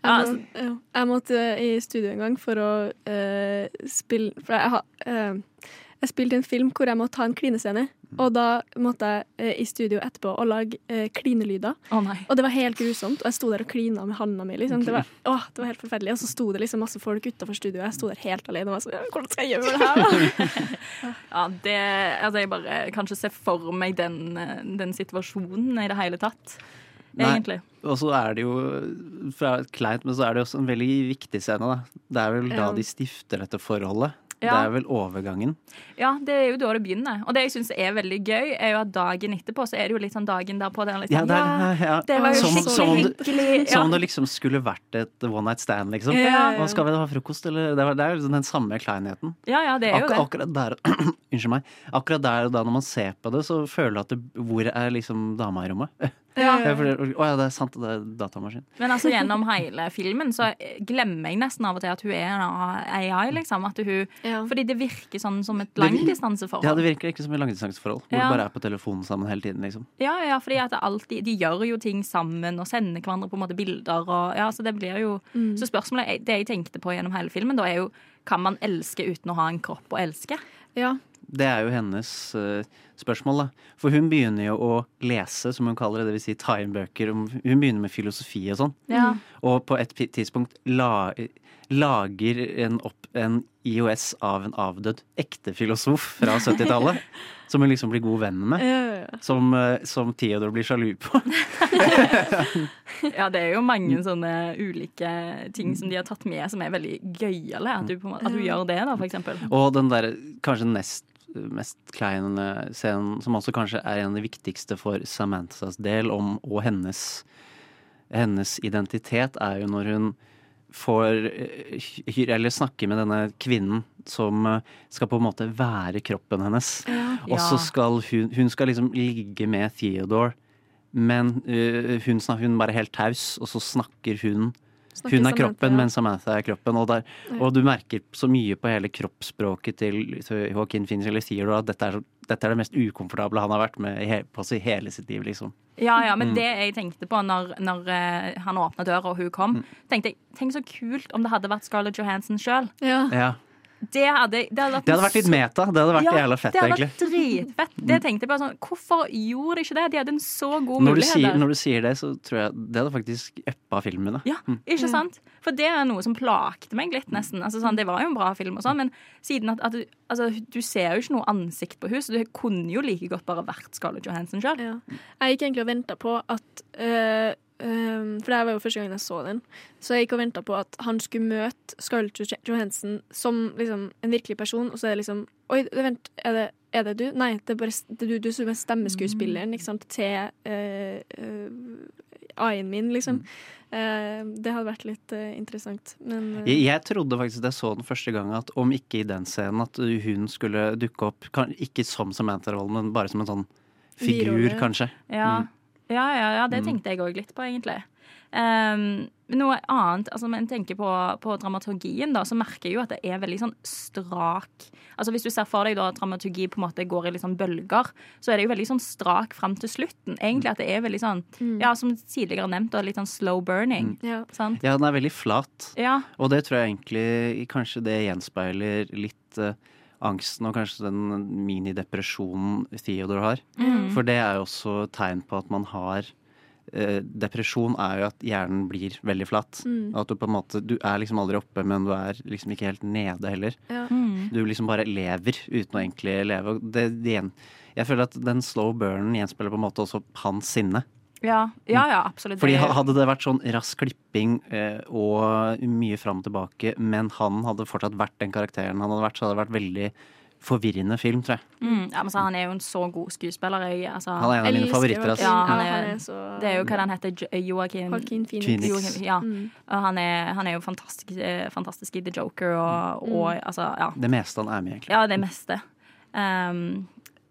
Jeg, må, jeg måtte i studio en gang for å uh, spille For jeg, har, eh, jeg spilte en film hvor jeg måtte ta en klinescene. Og da måtte jeg eh, i studio etterpå og lage eh, klinelyder. Oh. Og det var helt grusomt. Og jeg sto der og klina med handa mi. Liksom. Det, var, å, det var helt forferdelig. Og så sto det liksom masse folk utafor studio, og jeg sto der helt alene og var sånn Hvordan skal jeg gjøre det her. [laughs] Ja, det Altså, jeg bare kan ikke se for meg den, den situasjonen i det hele tatt. Nei. Egentlig. Og så er det jo fra kleint, men så er det også en veldig viktig scene. Da. Det er vel da de stifter dette forholdet. Det er vel overgangen. Ja, det er jo da det begynner. Og det jeg syns er veldig gøy, er jo at dagen etterpå så er det jo litt sånn dagen derpå. Det er litt Ja, det er, ja. det var jo som, skikkelig som, hyggelig. Ja. som om det liksom skulle vært et one night stand, liksom. Ja, ja, ja. Skal vi ha frokost, eller? Det er det er jo liksom den samme kleinheten. Ja, ja, det er jo Ak det. akkurat der [clears throat] Unnskyld meg. Akkurat der og da når man ser på det, så føler du at det, hvor er liksom dama i rommet? [laughs] Ja. Ja, for det- Å ja, det er sant, det er datamaskin. Men altså [laughs] gjennom hele filmen så glemmer jeg nesten av og til at hun er en AI, liksom. At hun, Fordi det virker sånn som et langdistanseforhold. Ja, det virker ikke som et langdistanseforhold, hvor Ja. du bare er på telefonen sammen hele tiden, liksom. Ja, ja, fordi at alltid, de gjør jo ting sammen og sender hverandre på en måte bilder. Og, ja, så det blir jo Mm. Så spørsmålet det jeg tenkte på gjennom hele filmen, da er jo kan man elske uten å ha en kropp å elske? Ja. Det er jo hennes eh, spørsmål, da. For hun begynner jo å lese, som hun kaller det, det vil si ta inn bøker. Hun begynner med filosofi og sånn. Ja. Og på et tidspunkt la, lager en, opp, en IOS av en avdød ekte filosof fra 70-tallet. [laughs] som hun liksom blir god venn med. Som, eh, som Theodor blir sjalu på. [laughs] Ja, det er jo mange sånne ulike ting som de har tatt med som er veldig gøyale. At du, at du gjør det, da, for eksempel. Og den der kanskje nest mest kleine scenen, som også kanskje er en av de viktigste for Samanthas del, om, og hennes, hennes identitet, er jo når hun får eh, eller snakker med denne kvinnen som eh, skal på en måte være kroppen hennes. Og så skal hun Hun skal liksom ligge med Theodore, men eh, hun, hun bare helt taus, og så snakker hun hun er Samantha, kroppen, ja. men Samantha er kroppen. Og, der, Ja. og du merker så mye på hele kroppsspråket til Joaquin Phoenix eller du at dette er, dette er det mest ukomfortable han har vært med på i hele sitt liv, liksom. Ja, ja, men Mm. det jeg tenkte på når, når eh, han åpna døra og hun kom, Mm. tenkte jeg tenk så kult om det hadde vært Scarlett Johansson sjøl. Ja. Ja. Det hadde, det hadde vært, Det hadde vært litt meta. Det hadde vært Ja, jævla fett, egentlig. det hadde egentlig. vært dritfett. Det tenkte jeg bare sånn Hvorfor gjorde de ikke det? De hadde en så god Når du, mulighet sier, når du sier det, så tror jeg det hadde faktisk uppa filmene. Ja, ikke sant? For det er noe som plagte meg litt, nesten. Altså, sånn, det var jo en bra film, og sånn, men siden at, at du, altså, du ser jo ikke noe ansikt på henne, så det kunne jo like godt bare vært Scarlett Johansson sjøl. Ja. Jeg gikk egentlig og venta på at øh, øh, For det var jo første gang jeg så den. Så jeg gikk og venta på at han skulle møte Scarlett Johansen Johansson som liksom, en virkelig person, og så er det liksom Oi, vent, er det, er det du? Nei, det er bare det er du, du som er stemmeskuespilleren ikke sant, til uh AI-en min, liksom. Uh, det hadde vært litt uh, interessant, men Jeg, jeg trodde faktisk da jeg så den første gang at om ikke i den scenen, at hun skulle dukke opp kan, Ikke som Samantha-rollen, men bare som en sånn figur, kanskje. Ja. Mm. Ja, ja, ja, det Mm. tenkte jeg òg litt på, egentlig. Um, noe annet, altså når en tenker på, på dramaturgien, da, så merker jeg jo at det er veldig sånn strak Altså Hvis du ser for deg da at dramaturgi på en måte går i litt sånn bølger, så er det jo veldig sånn strak fram til slutten. Egentlig at det er veldig sånn, ja, som tidligere nevnt, da, litt sånn slow burning. ja. Sant? Ja, den er veldig flat. Ja. Og det tror jeg egentlig kanskje det gjenspeiler litt eh, angsten og kanskje den minidepresjonen Theodor har. Mm. For det er jo også tegn på at man har eh, Depresjon er jo at hjernen blir veldig flat. Mm. At du på en måte Du er liksom aldri oppe, men du er liksom ikke helt nede heller. Ja. Mm. Du liksom bare lever uten å egentlig leve. Det, det, jeg føler at den slow burnen gjenspeiler på en måte også hans sinne. Ja, ja, ja absolutt. Fordi Hadde det vært sånn rask klipping eh, og mye fram og tilbake, men han hadde fortsatt vært den karakteren han hadde vært, så hadde det vært veldig forvirrende film, tror jeg. Mm, ja, men så Han er jo en så god skuespiller. Jeg, altså, Han er en av mine favoritter. Altså. Ja, han han er, så- det er jo hva han heter, Joakim Joaquin Joaquin Phoenix. Phoenix. Ja. Mm. Han er, han er jo fantastisk, eh, fantastisk i The Joker og, og altså, ja. Det meste han er med, egentlig. ja, det meste. Um,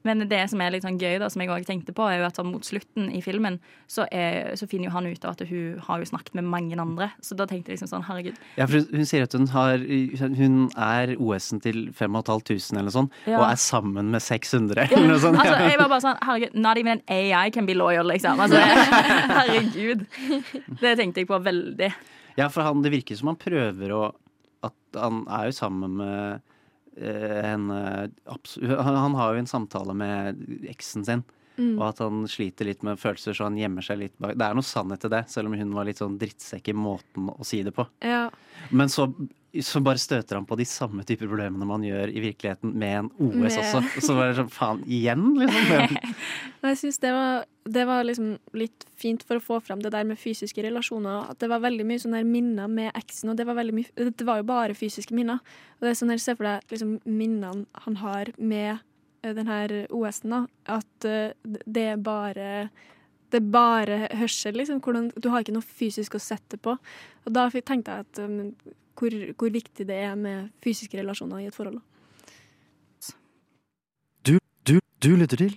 men det som er litt sånn gøy, da, som jeg også tenkte på, er jo at sånn mot slutten i filmen så, er, så finner jo han ut av at hun har jo snakket med mange andre. Så da tenkte jeg liksom sånn, herregud. Ja, for hun sier at hun, har, hun er OS-en til 5500 eller sånt, Ja. og er sammen med 600 eller noe sånt. Altså, jeg var bare sånn, herregud, not even an AI can be loyal, liksom. Altså, [laughs] herregud. Det tenkte jeg på veldig. Ja, for han, det virker som han prøver å At han er jo sammen med eh, henne han, han har jo en samtale med eksen sin. Mm. Og at han sliter litt med følelser, så han gjemmer seg litt bak Det er noe sannhet til det, selv om hun var litt sånn drittsekk i måten å si det på. Ja. Men så, så bare støter han på de samme typer problemene man gjør i virkeligheten med en OS Med- også. Så var det sånn faen, igjen, liksom. [laughs] Jeg syns det var, det var liksom litt fint for å få fram det der med fysiske relasjoner. At det var veldig mye sånne minner med eksen, og det var, mye, det var jo bare fysiske minner. Og det er sånn her, Se for deg liksom, minnene han har med eh, den her OS-en. At eh, det er bare det er bare hørsel, liksom. Hvordan, du har ikke noe fysisk å sette på. Og da tenkte jeg at um, hvor, hvor viktig det er med fysiske relasjoner i et forhold. Da. Du, du, du lytter til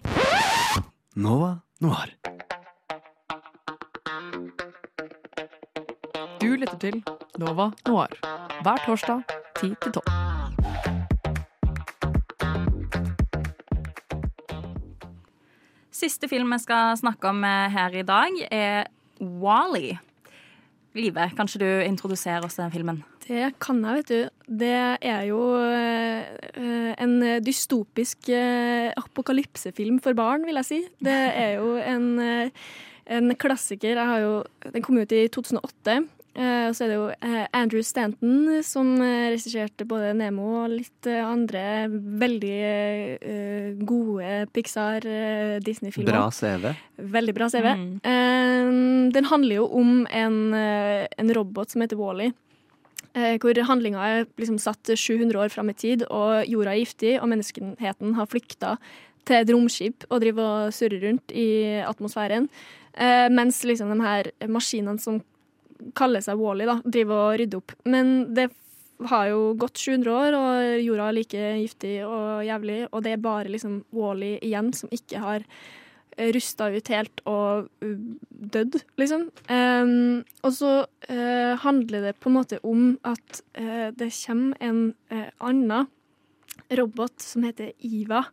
Nova Noir. Du lytter til Nova Noir hver torsdag 10 til 12. Siste film jeg skal snakke om eh, her i dag, er Wally. Live, kan ikke du introdusere oss den filmen? Det kan jeg, vet du. Det er jo eh, en dystopisk eh, apokalypsefilm for barn, vil jeg si. Det er jo en, en klassiker. Jeg har jo, den kom ut i 2008. Eh, og så er det jo eh, Andrew Stanton som eh, regisserte både Nemo og litt andre veldig eh, gode Pixar, eh, Disney-filmer. Bra CV. Veldig bra CV. Mm. Den handler jo om en, en robot som heter Wally. -E hvor handlinga er liksom satt 700 år fram i tid, og jorda er giftig, og menneskeheten har flykta til et romskip og driver og surrer rundt i atmosfæren. Eh, mens liksom de her maskinene som kaller seg Wally, da, driver og rydder opp. Men det har jo gått 700 år, og jorda er like giftig og jævlig, og det er bare liksom Wally igjen som ikke har rusta ut helt og uh, dødd, liksom. Um, og så uh, handler det på en måte om at uh, det kommer en uh, annen robot som heter Iva,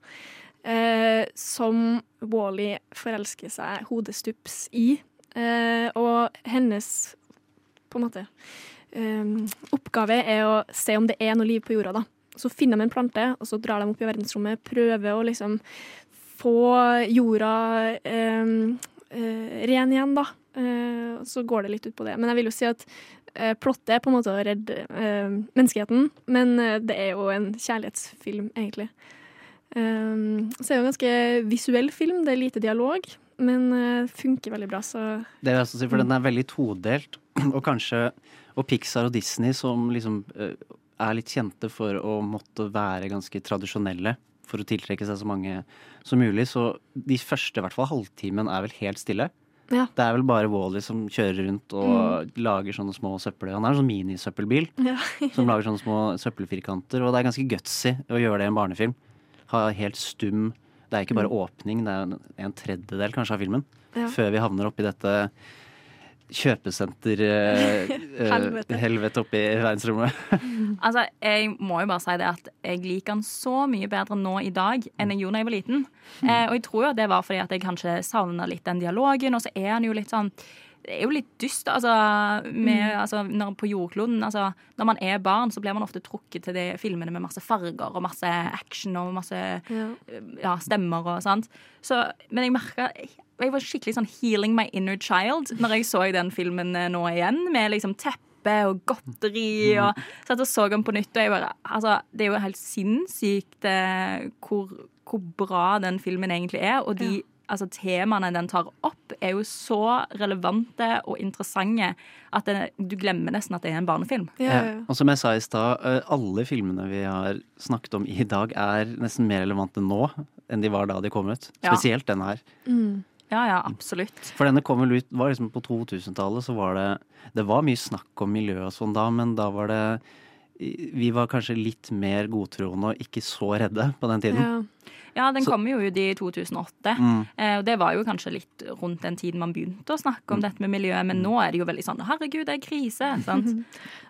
som Wally forelsker seg hodestups i. Og hennes på en måte um, oppgave er å se om det er noe liv på jorda, da. Så finner de en plante, og så drar de opp i verdensrommet, prøver å liksom få jorda um, uh, ren igjen, da. Uh, så går det litt ut på det. Men jeg vil jo si at uh, plottet er på en måte å redde eh, menneskeheten, men det er jo en kjærlighetsfilm, egentlig. Um, så er det en ganske visuell film, det er lite dialog, men uh, funker veldig bra, så Det vil jeg også si, for den er veldig todelt. [clears throat] Og kanskje Og Pixar og Disney, som liksom uh, er litt kjente for å måtte være ganske tradisjonelle for å tiltrekke seg så mange som mulig. Så de første, i hvert fall halvtimen, er vel helt stille. Ja. Det er vel bare Wally som kjører rundt og lager sånne små søppel... Han er en sånn minisøppelbil [laughs] ja. som lager sånne små søppelfirkanter. Og det er ganske gutsy å gjøre det i en barnefilm. Ha helt stum Det er ikke bare åpning, det er en, tredjedel kanskje av filmen. Ja. Før vi havner oppi dette kjøpesenter eh, [laughs] eh, Helvete. oppi verdensrommet. [laughs] Altså, jeg må jo bare si det at jeg liker den så mye bedre nå i dag enn jeg gjorde da jeg var liten. Eh, og jeg tror jo at det var fordi at jeg kanskje savna litt den dialogen, og så er han jo litt sånn det er jo litt dyst, altså, med, altså når, på jordkloden. Altså, når man er barn, så blir man ofte trukket til de filmene med masse farger og masse action og masse Ja. ja, stemmer og sånt. Så, men jeg merka Jeg var skikkelig sånn healing my inner child når jeg så den filmen eh, nå igjen, med liksom teppe og godteri og satt og så den på nytt. Og jeg bare Altså, det er jo helt sinnssykt eh, hvor, hvor bra den filmen egentlig er, og de Altså, Temaene den tar opp, er jo så relevante og interessante at det, du glemmer nesten at det er en barnefilm. Ja, ja, ja. Og som jeg sa i stad, eh, alle filmene vi har snakket om i dag, er nesten mer relevante nå enn de var da de kom ut. Ja. Spesielt denne her. Mm. Ja, ja, absolutt. For denne kom vel ut var liksom på 2000-tallet, så var det Det var mye snakk om miljø og sånn da, men da var det Vi var kanskje litt mer godtroende og ikke så redde på den tiden. Ja. Ja, den Så- kom jo ut i 2008. Mm. Eh, og det var jo kanskje litt rundt den tiden man begynte å snakke om dette med miljøet, men nå er det jo veldig sånn herregud, det er krise. [laughs] sant?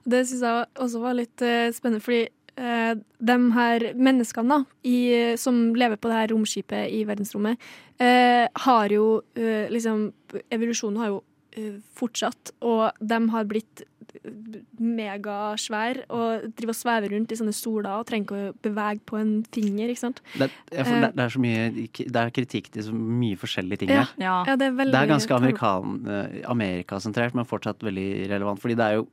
Det syns jeg også var litt eh, spennende, fordi eh, de her menneskene da, i, som lever på det her romskipet i verdensrommet, eh, har jo eh, liksom Evolusjonen har jo fortsatt, og de har blitt megasvær og driver og svever rundt i sånne stoler og trenger ikke å bevege på en finger, ikke sant? Det, jeg, for det, det er så mye Det er kritikk til så mye forskjellige ting Ja. her. Ja. Ja, det er Det er ganske amerikan, eh, amerikasentrert, men fortsatt veldig relevant. Fordi det er jo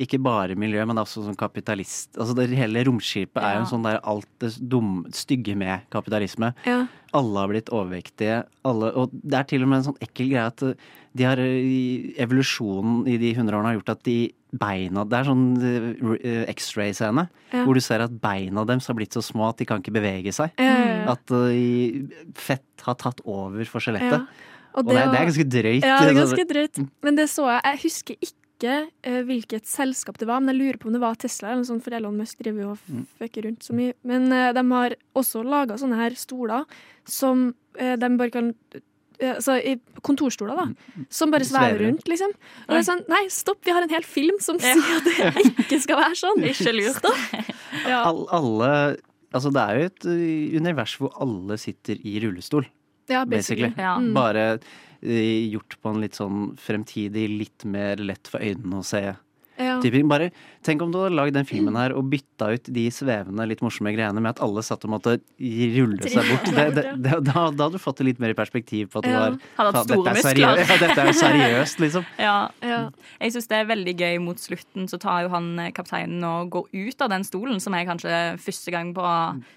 ikke bare miljø, men også sånn kapitalist Altså det hele romskipet er jo en sånn der alt det dum, stygge med kapitalisme. Ja. Alle har blitt overvektige. Alle, og det er til og med en sånn ekkel greie at eh, de har, eh, evolusjonen i de hundre årene har gjort at de beina Det er sånn eh, X-ray-scene Ja. hvor du ser at beina deres har blitt så små at de kan ikke bevege seg. Ja, ja. At fett har tatt over for skjelettet. Og Og det, er, det er ganske drøyt. Ja, det er ganske [laughs] drøyt. Men det så jeg. Jeg husker ikke eh, hvilket selskap det var, men jeg lurer på om det var Tesla eller noe sånt, for Elon Musk driver jo og Mm. fucker rundt så mye. Men uh, de har også laga sånne her stoler som eh, de bare kan Altså i kontorstoler, da. Som bare svever rundt, liksom. Og det er sånn, nei, stopp, vi har en hel film som sier at det [laughs] ikke skal være sånn. Ikke lurt. Stopp. [laughs] Ja. All, alle Altså, det er jo et uh, univers hvor alle sitter i rullestol, ja, basically. basically. Ja. Mm. Bare uh, gjort på en litt sånn fremtidig, litt mer lett for øynene å se Ja. Bare Tenk om du hadde lagd den filmen her og bytta ut de svevende, litt morsomme greiene med at alle satt og måtte rulle seg bort. Det, det, det, da, da hadde du fått det litt mer i perspektiv på at det Ja. var dette er seriøst, ja, dette er seriøst, liksom. [laughs] Ja. Ja. Jeg syns det er veldig gøy mot slutten. Så tar jo han eh, kapteinen og går ut av den stolen, som er kanskje første gang på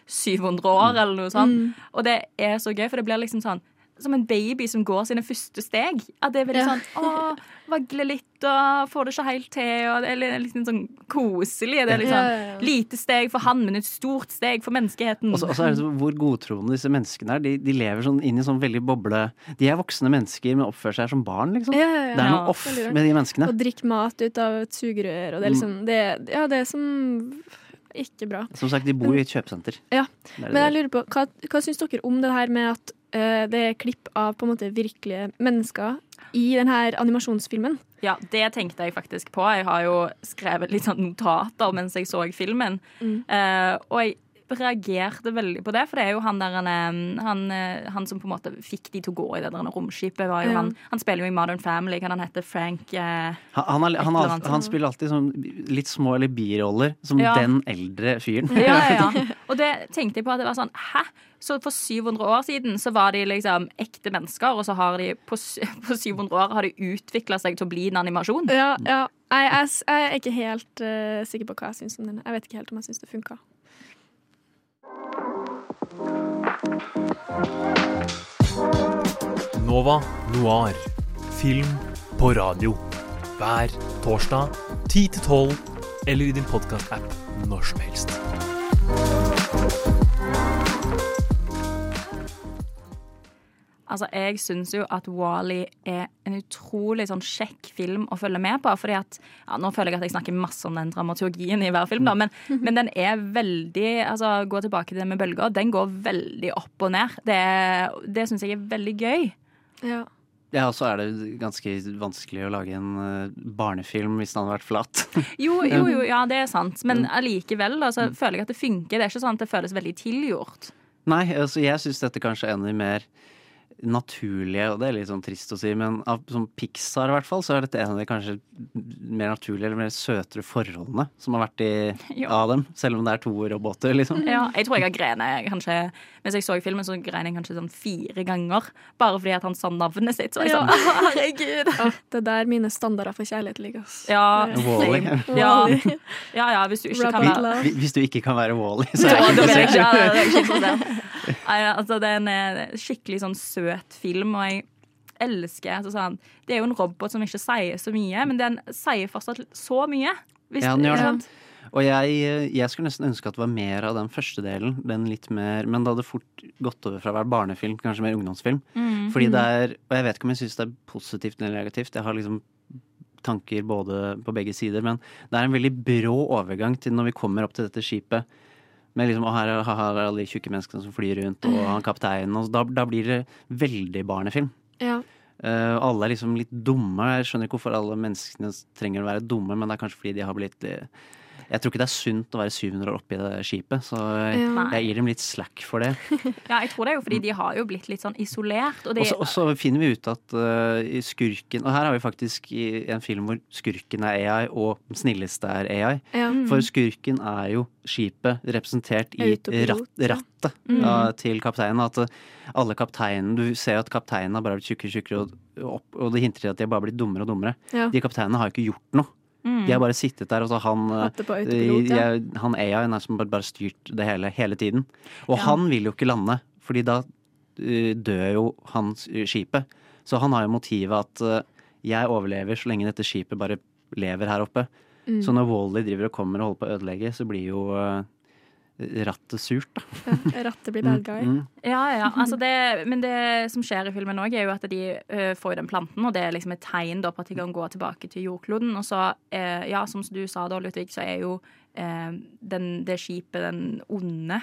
700 år, eller noe sånt. Og det er så gøy, for det blir liksom sånn som en baby som går sine første steg. At det er veldig Ja. sånn å, vagle litt og får det ikke helt til. Og det er litt sånn koselig. Det er liksom Ja, ja, ja. lite steg for han, men et stort steg for menneskeheten. Og så er det så hvor godtroende disse menneskene er. De, de lever sånn inn i sånn veldig boble De er voksne mennesker, men oppfører seg som barn, liksom. Ja, ja, ja. Det er noe Ja, off med de menneskene. Og drikke mat ut av et sugerør, og det er liksom det, Ja, det er som ikke bra. Som sagt, de bor jo i et kjøpesenter. Ja, Men jeg lurer på, hva, hva syns dere om det her med at det er klipp av på en måte virkelige mennesker i denne animasjonsfilmen? Ja, det tenkte jeg faktisk på. Jeg har jo skrevet litt sånn notater mens jeg så filmen. Mm. Uh, og jeg reagerte veldig på det, for det er jo han der han, han, eh, han som på en måte fikk de til å gå i det der romskipet. Var jo Ja. han, han spiller jo i Modern Family. Kan han hete Frank eh, Han, har- annet han spiller alltid sånn litt små eller biroller, som Ja. den eldre fyren. Ja, ja, ja. [laughs] Og det tenkte jeg på at det var sånn Hæ? Så for 700 år siden så var de liksom ekte mennesker, og så har de på, [laughs] på 700 år har de utvikla seg til å bli en animasjon. Ja, ja. Jeg, jeg, jeg er ikke helt uh, sikker på hva jeg syns om den. Jeg vet ikke helt om jeg syns det funka. Nova Noir. Film på radio. Hver torsdag 10 til 12, eller i din podkast-app når som helst. Altså, Jeg syns jo at Wall-E er en utrolig sånn kjekk film å følge med på. fordi at, ja, Nå føler jeg at jeg snakker masse om den dramaturgien i hver film, da, men, [laughs] men den er veldig altså Gå tilbake til det med bølger. Den går veldig opp og ned. Det, det syns jeg er veldig gøy. Ja. Ja, og så er det ganske vanskelig å lage en eh, barnefilm hvis den hadde vært flat. [laughs] Jo, jo, jo, [laughs] ja, det er sant. Men allikevel altså, føler jeg at det funker. Det er ikke sånn at det føles veldig tilgjort. Nei, altså jeg syns dette kanskje er en av de mer naturlige, og det er litt sånn trist å si, men av som Pixar i hvert fall, så er dette en av de kanskje mer naturlige eller mer søtere forholdene som har vært i, [laughs] av dem. Selv om det er to roboter, liksom. Ja, jeg tror jeg har grene kanskje Mens jeg så filmen, så grein jeg kanskje sånn fire ganger. Bare fordi at han sa navnet sitt. Så jeg Ja. sånn, [laughs] herregud Ja, det er der mine standarder for kjærlighet ligger. Ja, Wall-E. [laughs] ja, ja, ja, hvis du ikke Rub kan være love. Hvis du ikke kan være Wally, så er jeg ikke ja, interessert. er. Nei, altså, det er en eh, skikkelig sånn søt film, og jeg elsker så sa han, Det er jo en robot som ikke sier så mye, men den sier fortsatt så mye. Hvis, Ja, den gjør det. Og jeg, jeg skulle nesten ønske at det var mer av den første delen. Den litt mer, men det hadde fort gått over fra å være barnefilm til kanskje mer ungdomsfilm. Mm. Fordi det er Og jeg vet ikke om jeg syns det er positivt eller negativt. Jeg har liksom tanker både på begge sider. Men det er en veldig brå overgang til når vi kommer opp til dette skipet. Med liksom, og her er her er alle de tjukke menneskene som flyr rundt, og han kapteinen. Og da, da blir det veldig barnefilm. Ja. Uh, alle er liksom litt dumme. Jeg skjønner ikke hvorfor alle menneskene trenger å være dumme, men det er kanskje fordi de har blitt eh, Jeg tror ikke det er sunt å være 700 år oppi det skipet, så jeg, Ja. jeg gir dem litt slack for det. [laughs] Ja, jeg tror det er jo fordi de har jo blitt litt sånn isolert. Og de, Og så- Og så finner vi ut at uh, skurken Og her har vi faktisk i en film hvor skurken er AI, og den snilleste er AI. Ja. For skurken er jo skipet representert i rat, rattet Mm. ja, til kapteinen. At eh, alle kapteinene Du ser at kapteinen har bare blitt tjukkere og tjukkere, og, og det hinter til at de har bare blitt dummere og dummere. Ja. De kapteinene har jo ikke gjort noe. Mm. De har bare sittet der, og så han eh, autopilot, ja. jeg- Han AI-en er som bare, bare styrt det hele, hele tiden. Og Ja. han vil jo ikke lande, fordi da eh, dør jo hans eh, skipet. Så han har jo motivet at jeg overlever så lenge dette skipet bare lever her oppe. Mm. Så når Wally driver og kommer og holder på å ødelegge, så blir jo rattet surt, da. Ja, Rattet blir bad guy. Mm. Ja, ja. Altså det, men det som skjer i filmen òg, er jo at de uh, får jo den planten, og det er liksom et tegn da på at de kan gå tilbake til jordkloden. Og så, uh, ja, som du sa da, Ludvig, så er jo uh, den, det skipet den onde.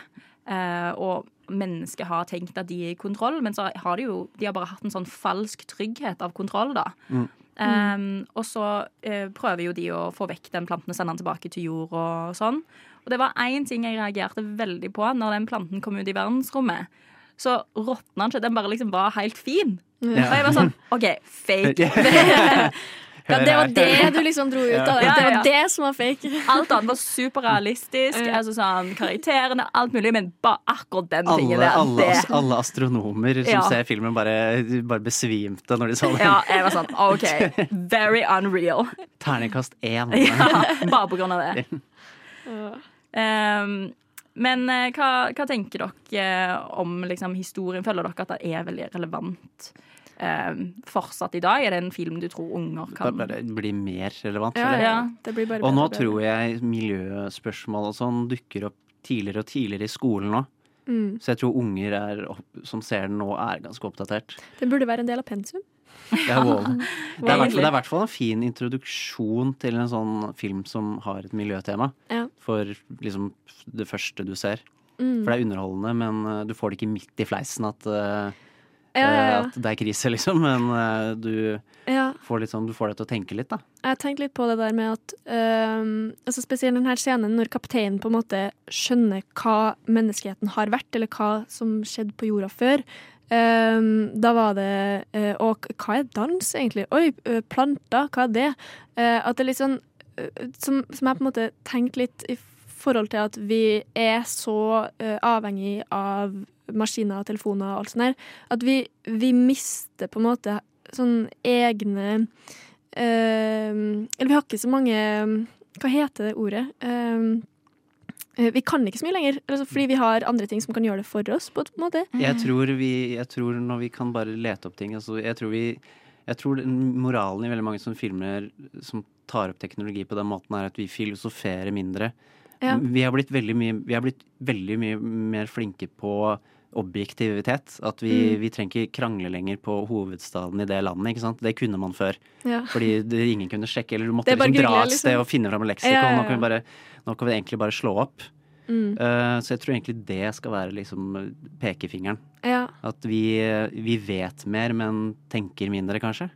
Eh, og mennesket har tenkt at de er i kontroll, men så har de jo de har bare hatt en sånn falsk trygghet av kontroll, da. Mm. Um, og så eh, prøver jo de å få vekk den planten og sende den tilbake til jord og sånn. Og det var én ting jeg reagerte veldig på når den planten kom ut i verdensrommet. Så råtna den ikke. Den bare liksom var helt fin. Ja. Og jeg var sånn OK, fake. [laughs] Ja, det var det du liksom dro ut av. det. Det ja, ja. var det som var fake. Alt annet var superrealistisk. Altså sånn, karakterene, alt mulig, men bare akkurat den Alle, tingen der. alle, alle astronomer som Ja. ser filmen, bare, bare besvimte når de så den. Ja, jeg var sånn OK, very unreal. Terningkast én. Ja, bare på grunn av det. Um, men eh, hva, hva tenker dere eh, om liksom, historien? Føler dere at det er veldig relevant um, fortsatt i dag? Er det en film du tror unger kan Bare blir mer relevant. Ja, ja. Det blir bare Og nå bedre tror jeg miljøspørsmål og sånn dukker opp tidligere og tidligere i skolen nå. Mm. Så jeg tror unger er, opp- som ser den nå, er ganske oppdatert. Den burde være en del av pensum. Det er, [laughs] det, er i hvert fall- en fin introduksjon til en sånn film som har et miljøtema. Ja. For liksom det første du ser. Mm. For det er underholdende, men uh, du får det ikke midt i fleisen at, uh, Ja, ja, uh, at det er krise, [laughs] liksom. Men uh, du, Ja. får sånn, du får det til å tenke litt, da. Jeg tenkte litt på det der med at uh, altså Spesielt denne scenen når kapteinen på en måte skjønner hva menneskeheten har vært, eller hva som skjedde på jorda før. Øhm, da var det uh, Og hva er dans, egentlig? Oi, planter, hva er det? Uh, at det er litt sånn som, som jeg på en måte tenkte litt i forhold til at vi er så uh, avhengig av maskiner og telefoner og alt sånt der, at vi, vi mister på en måte sånn egne eh, Eller vi har ikke så mange Hva heter det ordet? Eh, vi kan ikke så mye lenger, altså, fordi vi har andre ting som kan gjøre det for oss. på en måte. Jeg tror, vi, jeg tror når vi kan bare lete opp ting altså Jeg tror vi jeg tror moralen i veldig mange som filmer som tar opp teknologi på den måten, er at vi filosoferer mindre. Ja. Vi har blitt veldig mye, vi har blitt veldig mye mer flinke på objektivitet. At vi, Mm. vi trenger ikke krangle lenger på hovedstaden i det landet. ikke sant? Det kunne man før. Ja. Fordi det, ingen kunne sjekke, eller du måtte liksom dra et sted liksom. og finne fram leksikon. Ja, ja, Nå, kan vi bare, nå kan vi egentlig bare slå opp. Mm. Uh, så jeg tror egentlig det skal være liksom pekefingeren. Ja. At vi, vi vet mer, men tenker mindre, kanskje.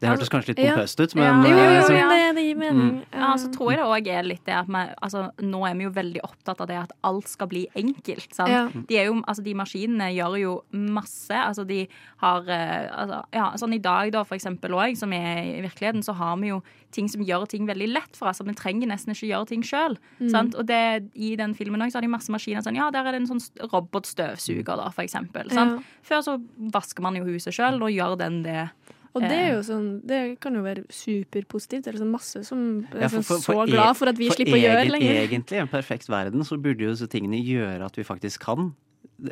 Det hørtes kanskje litt Ja. pompøst ut, Ja. men Jo, jo, eh, jo, så- det, det gir mening. Mm. Ja, så tror jeg det òg er litt det at vi altså, Nå er vi jo veldig opptatt av det at alt skal bli enkelt. Sant? Ja. De, er jo, altså, de maskinene gjør jo masse. Altså, de har eh, altså, Ja, sånn i dag, da, for eksempel òg, som er i virkeligheten, så har vi jo ting som gjør ting veldig lett for oss. Vi trenger nesten ikke gjøre ting sjøl. Mm. Og det, i den filmen òg, så har de masse maskiner. Sånn, ja, der er det en sånn robotstøvsuger, da, for eksempel. Ja. Sant? Før så vasker man jo huset sjøl, og gjør den det. Og det er Eh. jo sånn, det kan jo være superpositivt. Det er liksom masse som er Ja, sånn, for- for- for så e- glad for at vi for slipper å gjøre egen- lenger. Egentlig i en perfekt verden så burde jo disse tingene gjøre at vi faktisk kan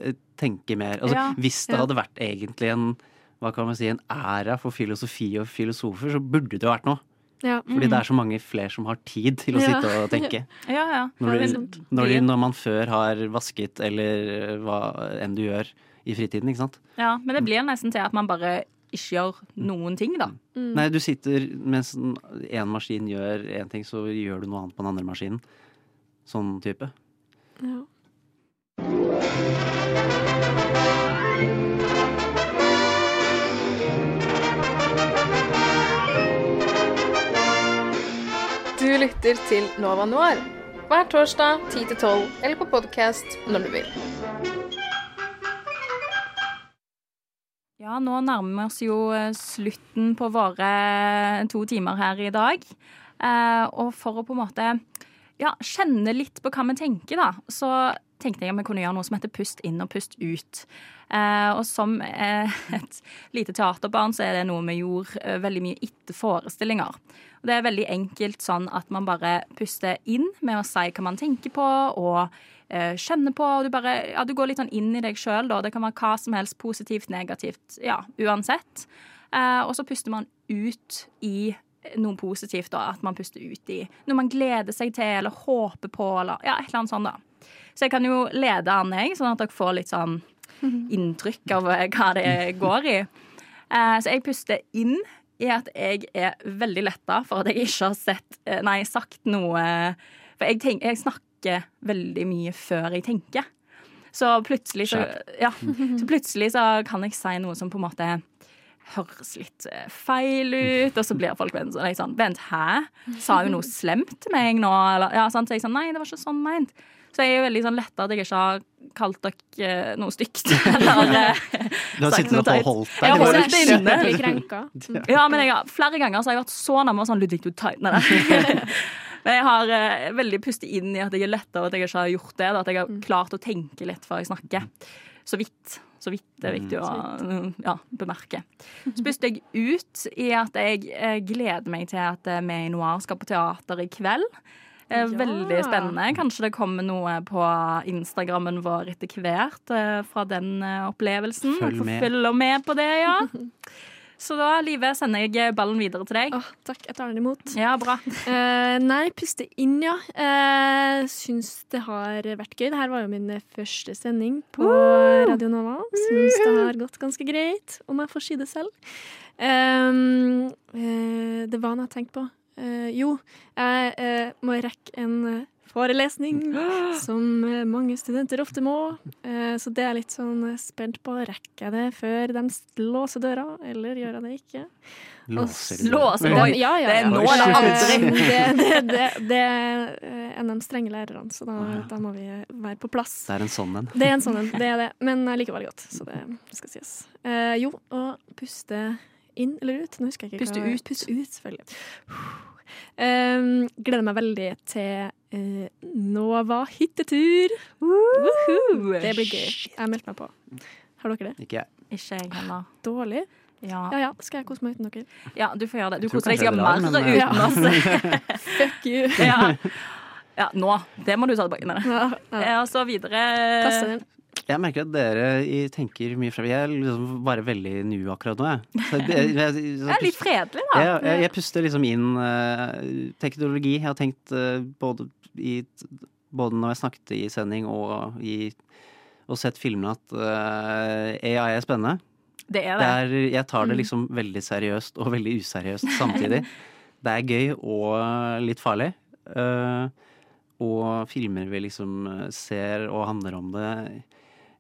eh, tenke mer. Altså, Ja. Hvis det Ja. hadde vært egentlig en hva kan man si, en æra for filosofi og filosofer, så burde det jo vært noe. Ja. Fordi det er så mange flere som har tid til å Ja. sitte og tenke. [laughs] Ja, ja. Når, du, når, du, når man før har vasket eller eh, hva enn du gjør i fritiden, ikke sant. Ja, men det blir nesten til at man bare ikke gjør noen ting, da. Mm. Nei, du sitter mens én maskin gjør én ting, så gjør du noe annet på den andre maskinen. Sånn type. Ja. Du lytter til Nova Noir hver torsdag 10 til 12 eller på podkast når du vil. Ja, nå nærmer vi oss jo eh, slutten på våre to timer her i dag. Eh, og for å på en måte ja, kjenne litt på hva vi tenker, da, så tenkte jeg at vi kunne gjøre noe som heter Pust inn og pust ut. Eh, og som eh, [laughs] et lite teaterbarn så er det noe vi gjorde eh, veldig mye etter forestillinger. Og det er veldig enkelt sånn at man bare puster inn med å si hva man tenker på, og eh, kjenner på. Og du bare Ja, du går litt sånn inn i deg sjøl. Det kan være hva som helst. Positivt, negativt. Ja, uansett. Eh, og så puster man ut i noe positivt, da. At man puster ut i noe man gleder seg til, eller håper på, eller ja, et eller annet sånt, da. Så jeg kan jo lede an, jeg, sånn at dere får litt sånn [laughs] inntrykk av eh, hva det går i. Eh, så jeg puster inn i at jeg er veldig letta for at jeg ikke har sett eh, Nei, sagt noe For jeg, tenk, jeg snakker veldig mye før jeg tenker. Så plutselig så, ja, så plutselig så kan jeg si noe som på en måte høres litt eh, feil ut, og så blir folk vent, sånn, Vent, hæ? Sa hun noe slemt til meg nå? Eller, ja, sant? Så jeg sånn Nei, det var ikke sånn meint. Så jeg er veldig sånn letta at jeg ikke har kalt dere eh, noe stygt. [laughs] Eller eh, Du har sittet og holdt holdt Jeg har deg. holdt deg inne. Ja, men jeg har, flere ganger så har jeg vært så nærme sånn Ludvig, du er deg Nei, nei. [laughs] Men jeg har eh, veldig pustet inn i at jeg er letta av at jeg ikke har gjort det. Da, at jeg har klart å tenke litt før jeg snakker. Så vidt. Så vidt det er viktig å mm, ja, bemerke. Så puster jeg ut i at jeg eh, gleder meg til at eh, vi i Noir skal på teater i kveld. Eh, Ja. Veldig spennende. Kanskje det kommer noe på Instagrammen vår etter hvert eh, fra den eh, opplevelsen. Følg med. Følger med på det, ja. [laughs] Så da, Live, sender jeg ballen videre til deg. Oh, takk, jeg tar den imot. Ja, bra. uh, [laughs] nei, puste inn, ja. Uh, syns det har vært gøy. Dette var jo min første sending på Radio Nova. Syns det har gått ganske greit, om jeg får si det selv. Uh, eh, det var noe jeg tenkte på. Eh, jo, jeg eh, må rekke en eh, forelesning, [gasps] som eh, mange studenter ofte må. Eh, så det er litt sånn eh, spent på. Rekker jeg det før de låser døra, eller gjør jeg det ikke? Låser? De, Oi, ja, ja, det er ja. nå eller aldri. Det, det, det, det er en av de strenge lærerne, så da, da må vi være på plass. Det er en sånn en. Det er en sånn en, det er det. Men jeg liker veldig godt, så det skal sies. Eh, jo, og puste inn eller ut? Nå husker jeg ikke. Puste ut. Puste ut, selvfølgelig. Um, gleder meg veldig til uh, Nova hyttetur. Woohoo! Det blir gøy. Jeg meldte meg på. Har dere det? Ikke jeg. Ikke jeg heller. Dårlig? Ja. Ja ja, skal jeg kose meg uten dere? ja, du får gjøre det. Du koser deg sikkert mer men, uten oss. [laughs] [laughs] Fuck you. ja. ja, nå. Det må du ta tilbake med deg. Ja, ja. Ja, så videre Kaste den. Jeg merker at dere tenker mye fra Jeg er liksom bare veldig nu akkurat nå, jeg. Så jeg, jeg, jeg, [laughs] Det er litt fredelig, da. jeg, jeg, jeg puster liksom inn uh, teknologi. Jeg har tenkt uh, både, i, både når jeg snakket i sending og i og sett filmene at uh, AI er spennende. Det er Det det. er, jeg tar Mm. det liksom veldig seriøst og veldig useriøst [laughs] samtidig. det er gøy og litt farlig. Uh, og filmer vi liksom eh, ser og handler om det eh,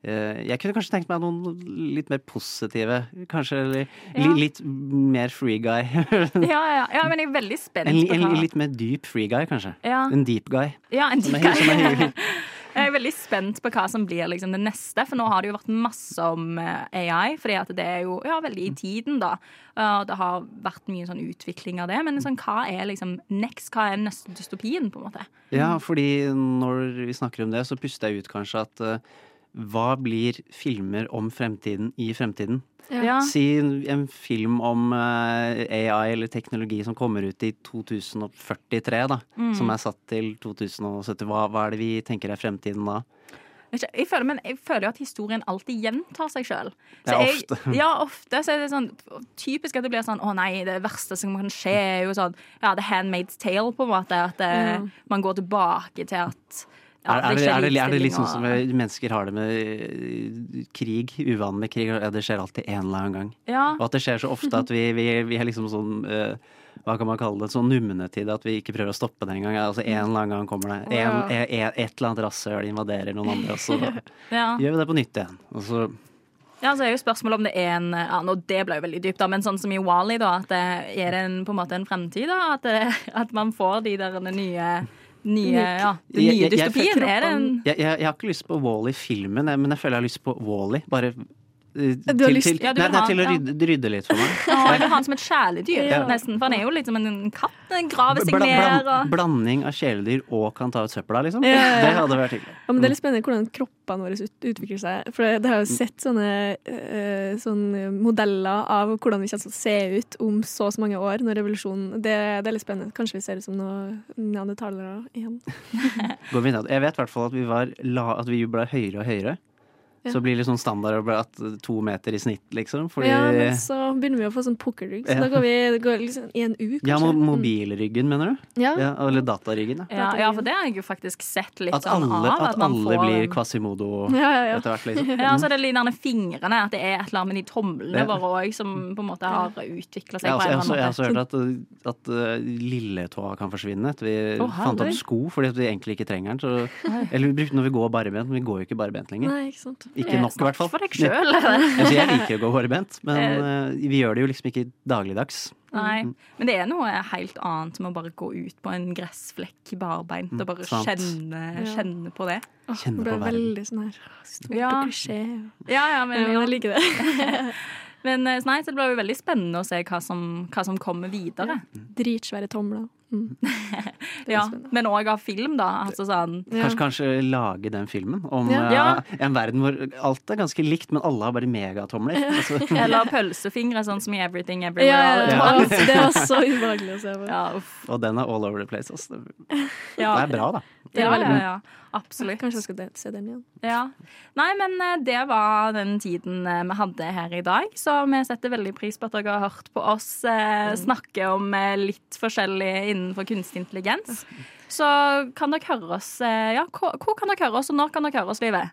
Jeg kunne kanskje tenkt meg noen litt mer positive. Kanskje li, Ja. litt mer free guy. [laughs] Ja, ja, ja, men jeg er veldig spent en, en, en, litt mer dyp free guy, kanskje. ja, En deep guy. ja, en Som er, deep som er guy. [laughs] Jeg er veldig spent på hva som blir liksom det neste, for nå har det jo vært masse om eh, AI. Fordi at det er jo ja, veldig i tiden, da. Og det har vært mye sånn utvikling av det. Men sånn, hva er liksom next? Hva er neste dystopien, på en måte? Ja, fordi når vi snakker om det, så puster jeg ut kanskje at eh, hva blir filmer om fremtiden i fremtiden? Ja. Si en film om eh, AI eller teknologi som kommer ut i 2043, da. Mm. Som er satt til 2070. Hva, hva er det vi tenker er fremtiden da? Jeg føler, men jeg føler jo at historien alltid gjentar seg sjøl. Ja, ofte. Ja, ofte så er det sånn typisk at det blir sånn Å nei, det verste som kan skje, er jo sånn Ja, The Handmaid's Tale, på en måte. At det, mm. man går tilbake til at ja, er, er, er, er det litt sånn som mennesker har det med eh, krig? Uvanen med krig? Ja, det skjer alltid en eller annen gang. Ja. Og at det skjer så ofte at vi, vi, vi er liksom sånn uh, hva kan man kalle det? Sånn numne til at vi ikke prøver å stoppe det engang. Altså, en eller annen gang kommer det. En, Ja. e- e- et eller annet rasshøl invaderer noen andre, og så [laughs] ja. gjør vi det på nytt igjen. Og så Ja, så er jo spørsmålet om det er en ja, nå, Det ble jo veldig dypt, da, men sånn som i Wally, da. At det, er det en, på en måte en fremtid, da? At, det, [laughs] at man får de der nye Nye, ja, den nye jeg- jeg- dystopien? Er en Jeg, jeg, jeg har ikke lyst på Wall-E-filmen, men jeg føler jeg har lyst på Wall-E. Bare til, lyst- til, Ja, du nei, nei, ha- til å ja. rydde, rydde litt for meg. [laughs] Å, jeg vil ha han som et kjæledyr, Ja. nesten. For han er jo litt som en katt. En graver seg ned og Blanding av kjæledyr og kan ta ut søpla, liksom. Ja, ja, ja. Det hadde vært hyggelig. Ja, men det er litt spennende hvordan kroppene våre utvikler seg. For det har jo sett sånne, eh, sånne modeller av hvordan vi kommer til å se ut om så og så mange år når revolusjonen det, det er litt spennende. Kanskje vi ser ut som noen neandertalere igjen. [laughs] Jeg vet i hvert fall at vi, var la, at vi ble høyere og høyere. Ja. Så blir det sånn standard at to meter i snitt, liksom. Fordi Ja, Ja, men så begynner vi å få sånn pukkelrygg, så Ja. da går vi går liksom i en U, kanskje. Ja, mobilryggen, mener du? Ja. Ja, eller dataryggen, ja. ja, ja, for det har jeg jo faktisk sett litt At sånn av. at at alle får blir Quasimodo [laughs] Ja, ja, ja. etter hvert, liksom. Ja, så er det litt derne fingrene, at det er et eller annet med de tomlene Ja. våre òg som på en måte har utvikla seg Jeg har også, jeg også, jeg har også hørt at, at uh, lilletåa kan forsvinne etter vi oh, fant opp sko fordi at vi egentlig ikke trenger den. Så, eller vi brukte når vi går barbent, men vi går jo ikke barbent lenger. Nei, ikke sant. Ikke nok, i hvert fall. for deg sjøl. Altså, jeg liker å gå hårbent, men uh, vi gjør det jo liksom ikke dagligdags. Nei, Mm. men det er noe helt annet med å bare gå ut på en gressflekk barbeint og bare Mm, sant. kjenne, kjenne på det. Åh, Kjenne det ble på verden. veldig sånn her stort Ja. og klisjé. Ja, ja, men, jeg liker det. [laughs] men eh, nei, så det blir jo veldig spennende å se hva som, hva som kommer videre. Dritsvære tomler. Mm. [laughs] Ja, men òg av film, da. Altså sånn Kanskje, kanskje lage den filmen om Ja. uh, en verden hvor alt er ganske likt, men alle har bare megatomler. Altså, [laughs] Eller pølsefingre, sånn som i Everything Everywhere. Ja, ja. [laughs] Det er så ubehagelig å se på. Ja, og den er all over the place. Altså. Det er bra, da. Det er veldig ja, bra. Absolutt. Kanskje jeg skal se den igjen. Ja. Nei, men eh, det var den tiden eh, vi hadde her i dag. Så vi setter veldig pris på at dere har hørt på oss eh, snakke om eh, litt forskjellig innenfor kunstig intelligens. Så kan dere høre oss Ja, hvor, hvor kan dere høre oss, og når kan dere høre oss, Live?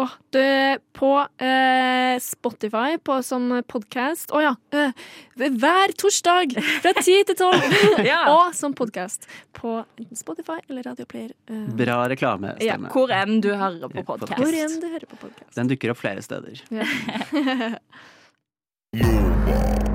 Åh, du, på eh, Spotify på, som podkast. Å ja. eh, hver torsdag fra ti til tolv. [laughs] Ja. [laughs] Og som podkast på enten Spotify eller Radioplayer. Eh, Bra Ja, hvor enn du hører på podkast. hvor enn du hører på podkast. Den dukker opp flere steder. Ja. [laughs]